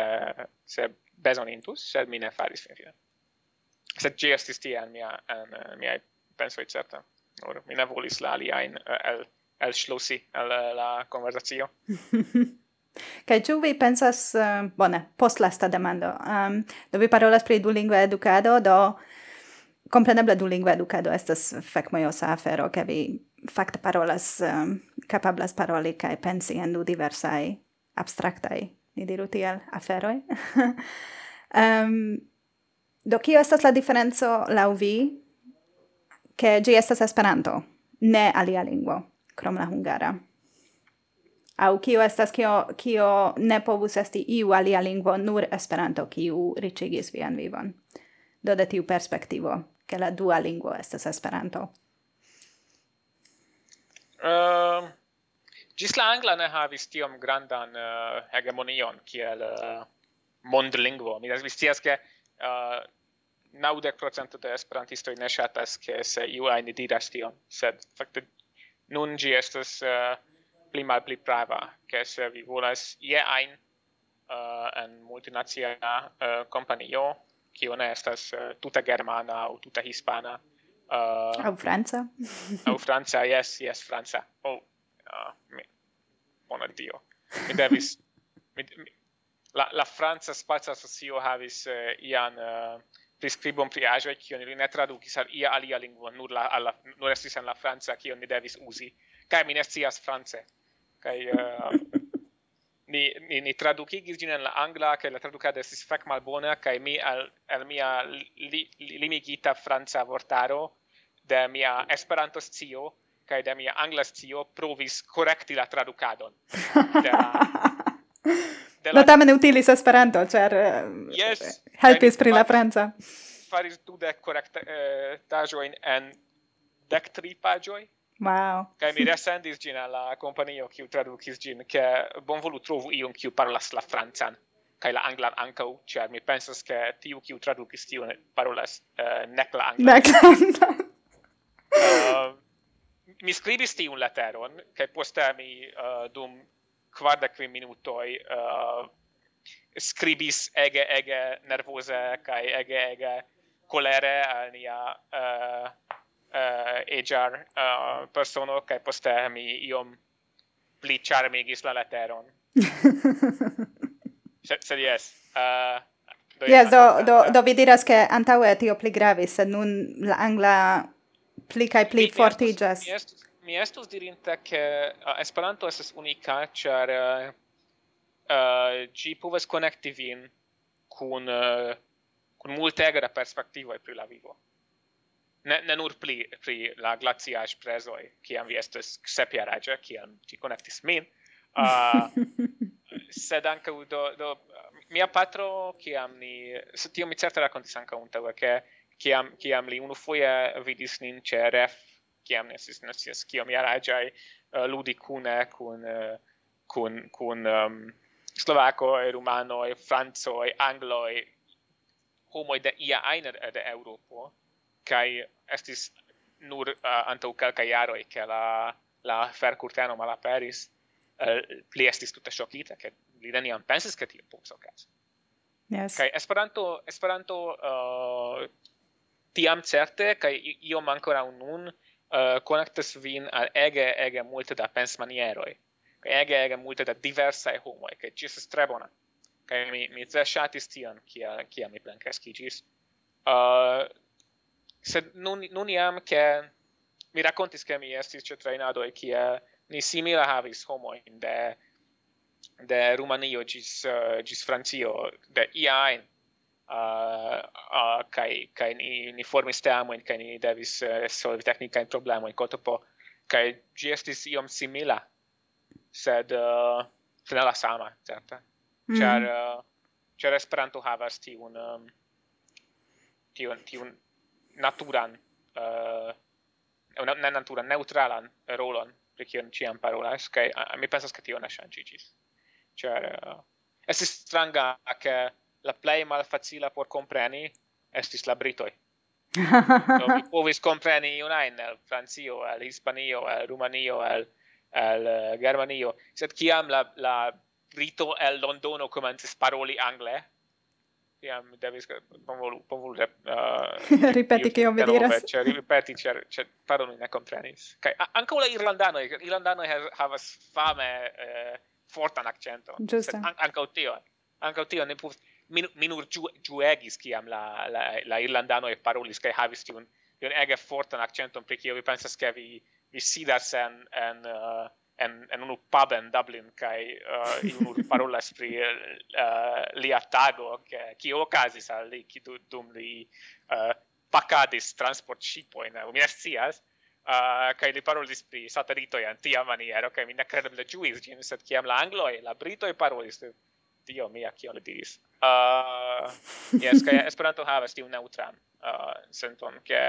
se bezonintus, sed mi ne faris finfine se gi estis tiel mia en uh, miaj pensoj certe nur mi ne volis la aliajn uh, el elŝlusi el uh, la konversacio. Kaj ĉu vi pensas uh, bone postlasta demando um, do vi parolas pri dulingva edukado? Do kompreneble dulingva edukado estas fekmojosa afero ke vi fakte parolas um, kapablas paroli kaj pensi en du diversaj abstraktaj ni diru tiel aferoj. Um, Do kio estas la diferenco laŭ vi ke ĝi estas Esperanto, ne alia lingvo krom la hungara? Aŭ kio estas kio kio ne povus esti iu alia lingvo nur Esperanto kiu riĉigis vian vivon. Do de tiu perspektivo ke la dua lingvo estas Esperanto. Ehm, uh, gis la angla ne havis tiom grandan uh, hegemonion kiel uh, mondlingvo. Mi scias ke uh, naudec procento de esperantistoj ne ŝatas ke se iu ajn diras tion, sed fakte nun ĝi estas uh, pli malpli prava, ke se vi volas je ajn uh, en multinacia uh, kompanio, kio ne estas uh, tuta germana aŭ tuta hispana. Uh, au franca. au franca, yes, yes, franca. Oh, uh, mi, bona dio. Mi devis, mi, mi, la la Franca spaca asocio havis uh, ian eh, uh, priskribon pri ajo kion ili ne tradukis al ia alia lingvo nur la alla, nur estis en la franca kion ni devis uzi. Kaj mi ne scias france. Kaj uh, ni ni ni tradukigis ĝin en la angla kaj la tradukado estis fek malbona kaj mi al al mia li, li, limigita franca vortaro de mia esperanto scio kaj de mia angla scio provis korekti la tradukadon. De, la... Do tamen utilis Esperanto, ĉar eh, yes, helpis pri la franca. Faris de korektaĵojn eh, en dec tri pagioi. Wow. Kaj mi resendis gin al la kompanio, kiu tradukis gin, ke bonvolu trovu iun, kiu parolas la francan kaj la anglan ankaŭ, ĉar mi pensas, ke tiu, kiu tradukis tion, parolas uh, nek la anglan. Nek la anglan. uh, mi scribis tiun leteron, kaj poste mi uh, dum kvarda qui minutoi uh, scribis ege ege nervose kai ege ege colere al nia eh, eh, uh, uh, HR uh, persono kai poste mi iom pli charmigis la leteron. se, se yes, uh, Do yes, do, do, do vi diras che antaue tio pli gravis, sed nun la angla pli kai pli fortigas. Mi estus, mi estus dirinte che uh, Esperanto estas unika, ĉar uh, uh, ĝi povas konekti vin kun uh, kun multega da perspektivo pri la vivo. Ne, ne nur pri, pri la glaciaj presoi, kiam vi estes sepjaraĝa, kiam ĝi konektis min, uh, sed ankaŭ do, do mia patro, kiam ni... Se tio mi certe rakontis ankaŭ untaŭe, ke kiam, kiam li unufoje vidis nin ĉe ref kiam ne sis ne sis kiam jaraĝaj uh, eh, ludi kune kun uh, kun kun ehm, um, slovako e rumano e franco e anglo e homo de ia ajn de europo kai estis nur uh, antaŭ kelkaj jaroj ke la la ferkurtano malaperis uh, li estis tutta shockita che li neniam pensis ke ti povus okazi. Yes. kai Esperanto Esperanto uh, tiam certe kai kaj ancora un nun Eh, uh, connectas vin al ege ege multe da pensmanieroj kai ege ege multe da diversa e homo kai ci se strebona kai mi mi tre shatis tion kia kia mi plenkreskigis uh, eh, sed nun nun iam ke mi raccontis ke mi estis trainado e kie ni simila havis homo in de de Rumanio gis uh, gis Francio de iain uh, uh, kai kai ni, ni formis teamojn kai ni devis uh, solvi teknikajn problemojn kotopo kaj ĝi estis iom simila sed uh, ne la sama certa mm-hmm. ĉar eh, mm. -hmm. uh, char Esperanto havas tiun um, tiun tiun naturan uh, una, ne natura neutralan rolon pri kion ĉiam parolas kai uh, mi pensas ke tio ne ŝanĝiĝis ĉar uh, estis stranga ke la plej malfacila por compreni estis la britoj. do mi povis compreni unajn el Francio, el Hispanio, el Rumanio, el, el uh, Germanio, sed kiam la, la brito el Londono comencis paroli angle, tiam devis eh, bonvolu bonvolu uh, eh, ripeti che mi diras. cioè ripeti cioè cioè pardon ne comprenis. Kai anche la irlandano irlandano havas fame eh, fortan accento. Anche tio anche tio ne pus min, min ur giuegis la, la, la irlandano e parolis kai havis tiun, tiun ege fortan accenton pri kio vi pensas ke vi, vi sidas en, en, uh, en, en unu pub en Dublin kai uh, iun parolas pri uh, uh lia tago ke, kio okazis al li ki dum li uh, pacadis transport shipoin, uh, mi uh, kai li parolis pri satelito en tia maniero, kai mi ne kredeble ĝuis ĝin, sed kiam la e la brito e parolis dio mia kion diris? Uh, yes kai esperanto havas tiu neutran uh, senton ke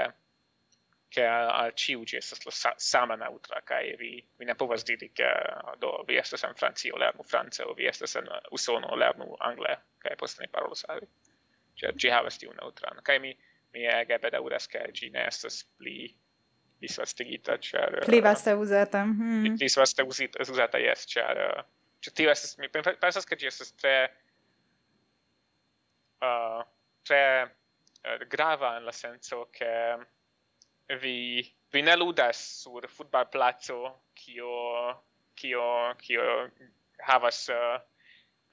ke al ciu ci estas la sa, sama neutra kai vi vi ne povas diri ke oh, do vi estas en Francio lernu france o vi estas en Usono lernu angle kai poste ne parolu al vi. Ĉar ĝi havas tiu neutran. Kai mi mi ege bedaŭras ke ĝi ne estas pli disvastigita ĉar pli uh, vaste uzata mm -hmm. pli vaste uzata jes ĉar uh, Ĉu tio estas mi pensas ke ĝi estas tre uh, tre uh, grava en la senco ke vi vi ne ludas sur futbalplaco kio kio kio havas uh,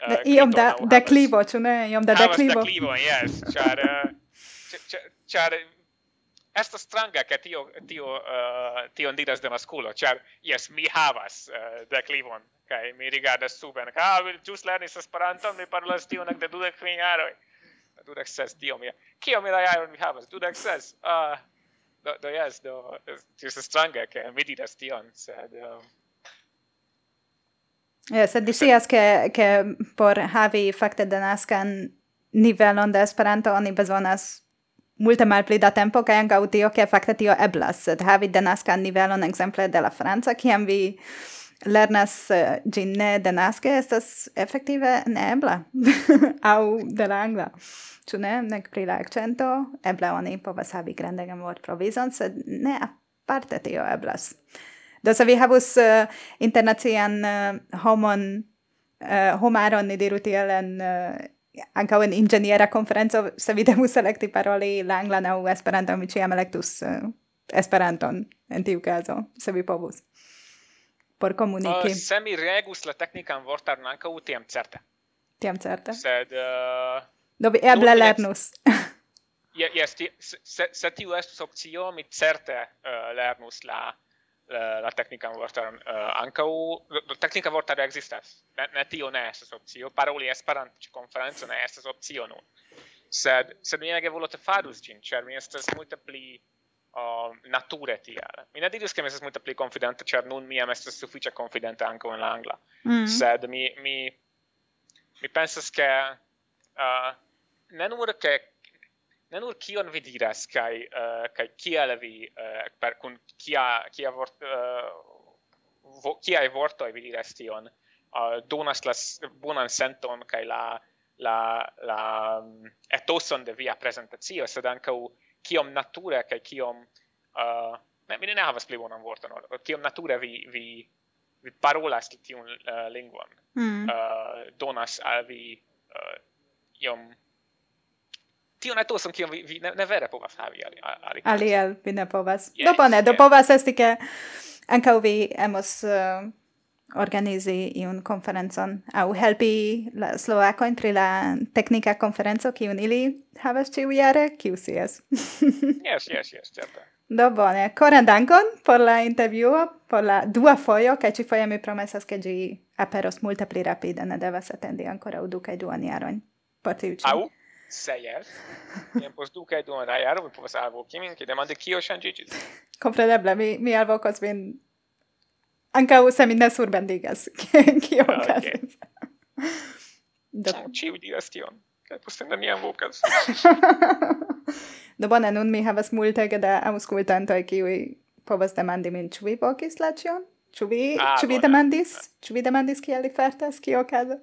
uh, iom da da clivo, ĉu ne? Iom da da clivo. Da clivo, yes, ĉar uh, ĉar estas stranga ke tio tio uh, tio diras de maskulo, ĉar yes, mi havas uh, da clivon kai mi rigardas suben. Ha, vi ĵus lernis Esperanton, mi parolas nek de dudek kvin jaroj. Dudek ses, dio mia. ki mi la jaroj mi havas? Dudek ses. Uh, ah, do, do yes do, just a stranga ke mi diras tion, sed... Um, Ja, sed disias ke ke por havi fakte denaskan nivelon de Esperanto oni bezonas multe malpli da tempo kaj ankaŭ tio ke fakte tio eblas, sed havi denaskan nivelon ekzemple de la franca kiam vi lernas ĝin uh, ne de naske estas efektive neebla aŭ de la angla ĉu ne nek pri la akcento eble oni povas havi grandegan vortprovizon sed ne aparte tio eblas do se vi havus uh, internacian uh, homon uh, homaron ni diru tiel en uh, ankaŭ en inĝeniera konferenco se vi devus elekti paroli la anglan aŭ esperanton mi ĉiam elektus uh, esperanton en tiu caso se vi povus por comunici. Uh, se mi regus la technican vortaron anca tiam certe. Tiam certe. Sed... Uh, Dobi eble lernus. yes, yes ti, se, se tiu estus opcio, mi certe uh, lernus la la, la tecnica vortar uh, ankaŭ la tecnica vortar existas ne, ne tio ne estas opcio paroli esperante ĉe konferenco ne estas opcio nun sed sed mi ege volonte farus ĝin ĉar mi estas multe pli uh, nature tiel. Mi ne diris che mi estas multe pli confidente, ĉar nun mi jam estas sufiĉe confidente ankaŭ en la angla. Mm. Sed mi mi mi pensas ke uh, ne nur che ne nur kion vi diras kai uh, kaj kiel vi uh, per kun kia kia vort uh, vo, kia e vorto vi diras tion uh, donas la bonan senton kai la la la um, etoson de via presentazio sed ankaŭ kiom nature kaj kiom uh, ne mi ne havas pli bonan vorton kiom nature vi vi vi parolas tiun uh, lingvon. Mm. uh, donas al vi uh, iom tio ne tosom kiom vi, vi ne, ne vere povas havi ali ali ali, ali vi ne povas. Yes, do bone do povas esti ke ankaŭ vi emos uh, organizi iun konferencon au helpi la Slovakojn pri la teknika konferenco kiun ili havas ĉiujare kiu sias yes yes yes certe Do bone, coran dankon por la intervjuo, por la dua foio, kai ci foia mi promesas che gi aperos multe pli rapide, ne devas attendi ancora u du kai duan jaroin. Por tiu ci. Au, se yes. Ien pos du kai duan jaro, mi povas alvo kimin, ki demande kio shangigis. Compreneble, mi, mi alvocos vin mi ne surbendigas, kio okazis. Do... Ciu diras tion, kai poste ne mi alvocas. Do bone, nun mi havas multe da auscultantoi kiui povas demandi min, ĉu vi vokis la ĉion? Ĉu vi, ah, ĉu vi demandis? Ĉu vi demandis kiel li fartas? Kio okazas?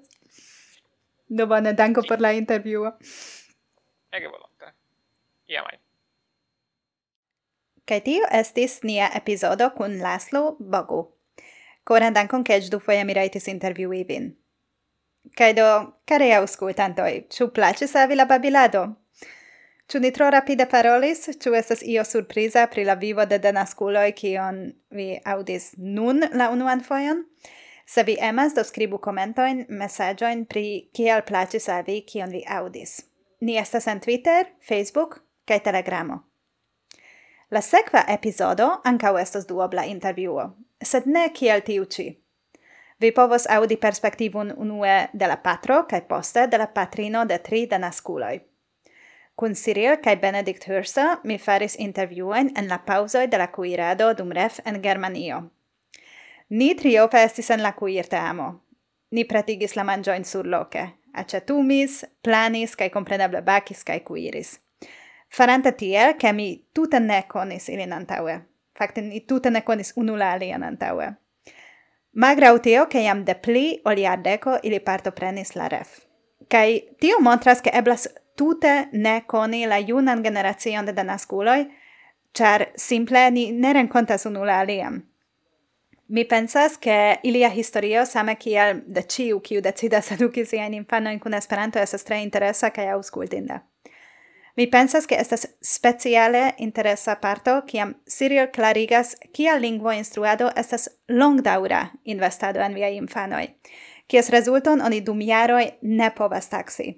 Do bone, danko por la intervjuo. Ege volonte. Iamai. Kaj tio estis nia epizodo kun Laslo Bogu. Coran dankon che du foiamiratis interviui vin. Kaj do, care auscultantoj, ĉu plaĉis al la babilado? Ĉu ni tro rapide parolis, ĉu estas io surpriza pri la vivo de denaskuloj kion vi aŭdis nun la unuan fojon? Se vi emas, do skribu komentojn, mesaĝojn pri kiel plaĉis al vi kion vi aŭdis. Ni estas en Twitter, Facebook kaj Telegramo. La sekva epizodo ankaŭ estos duobla intervjuo, sed ne kiel tiu ĉi. Vi povos aŭdi perspektivon unue de la patro kaj poste de la patrino de tri denaskuloj. Kun Cyril kai Benedict Hursa mi faris intervjuojn en la pausoi de la cuirado dum ref en Germanio. Ni triope estis en la kuirteamo. Ni pratigis la manĝojn surloke, Acetumis, planis kai compreneble bakis kai cuiris. Farante tiel, ke mi tute ne conis ilin antaue. Fakte ni tute ne konis unu la alian antaŭe. Malgraŭ tio, ke jam de pli ol jardeko ili partoprenis la ref. Kaj tio montras, ke eblas tute ne koni la junan generacion de denaskuloj, ĉar simple ni ne renkontas unu la alian. Mi pensas, ke ilia historio, same kiel de ciu, kiu decidas eduki siajn infanojn kun Esperanto, estas tre interesa kaj aŭskultinda. Mi pensas che estas speciale interesa parto kiam Cyril clarigas kia lingvo instruado estas longdaura investado en viaj infanoj, kies rezulton oni dum jaroj ne povas taksi.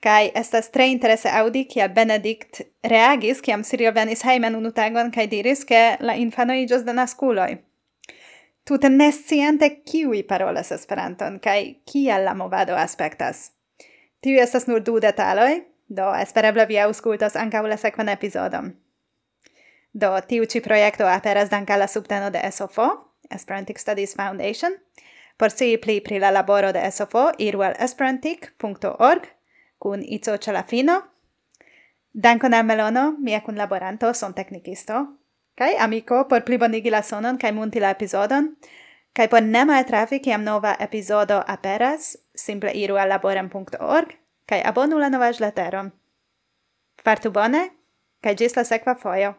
Kaj estas tre interese audi kia Benedikt reagis kiam Cyril venis hejmen unu tagon kaj diris ke la infanoj iĝos denaskuloj. Tute ne sciente kiuj parolas Esperanton kaj kia la movado aspektas. Tiu estas nur du detaloj, Do espereble vi aŭskultos ankaŭ la sekvan epizodon. Do tiu ĉi projekto aperas dank la subteno de SOFO, Esperantic Studies Foundation. Por sii pli pri la laboro de SOFO, iru al esperantic.org kun ico ce la fino. Dankon al Melono, mia son teknikisto. Kai amiko por plibonigi la sonon kai munti la epizodon. Kai por nemae trafi, kiam nova epizodo aperas, simple iru al laboran.org kai abonu la novaĵleteron. Fartu bone, kaj ĝis la sekva fojo!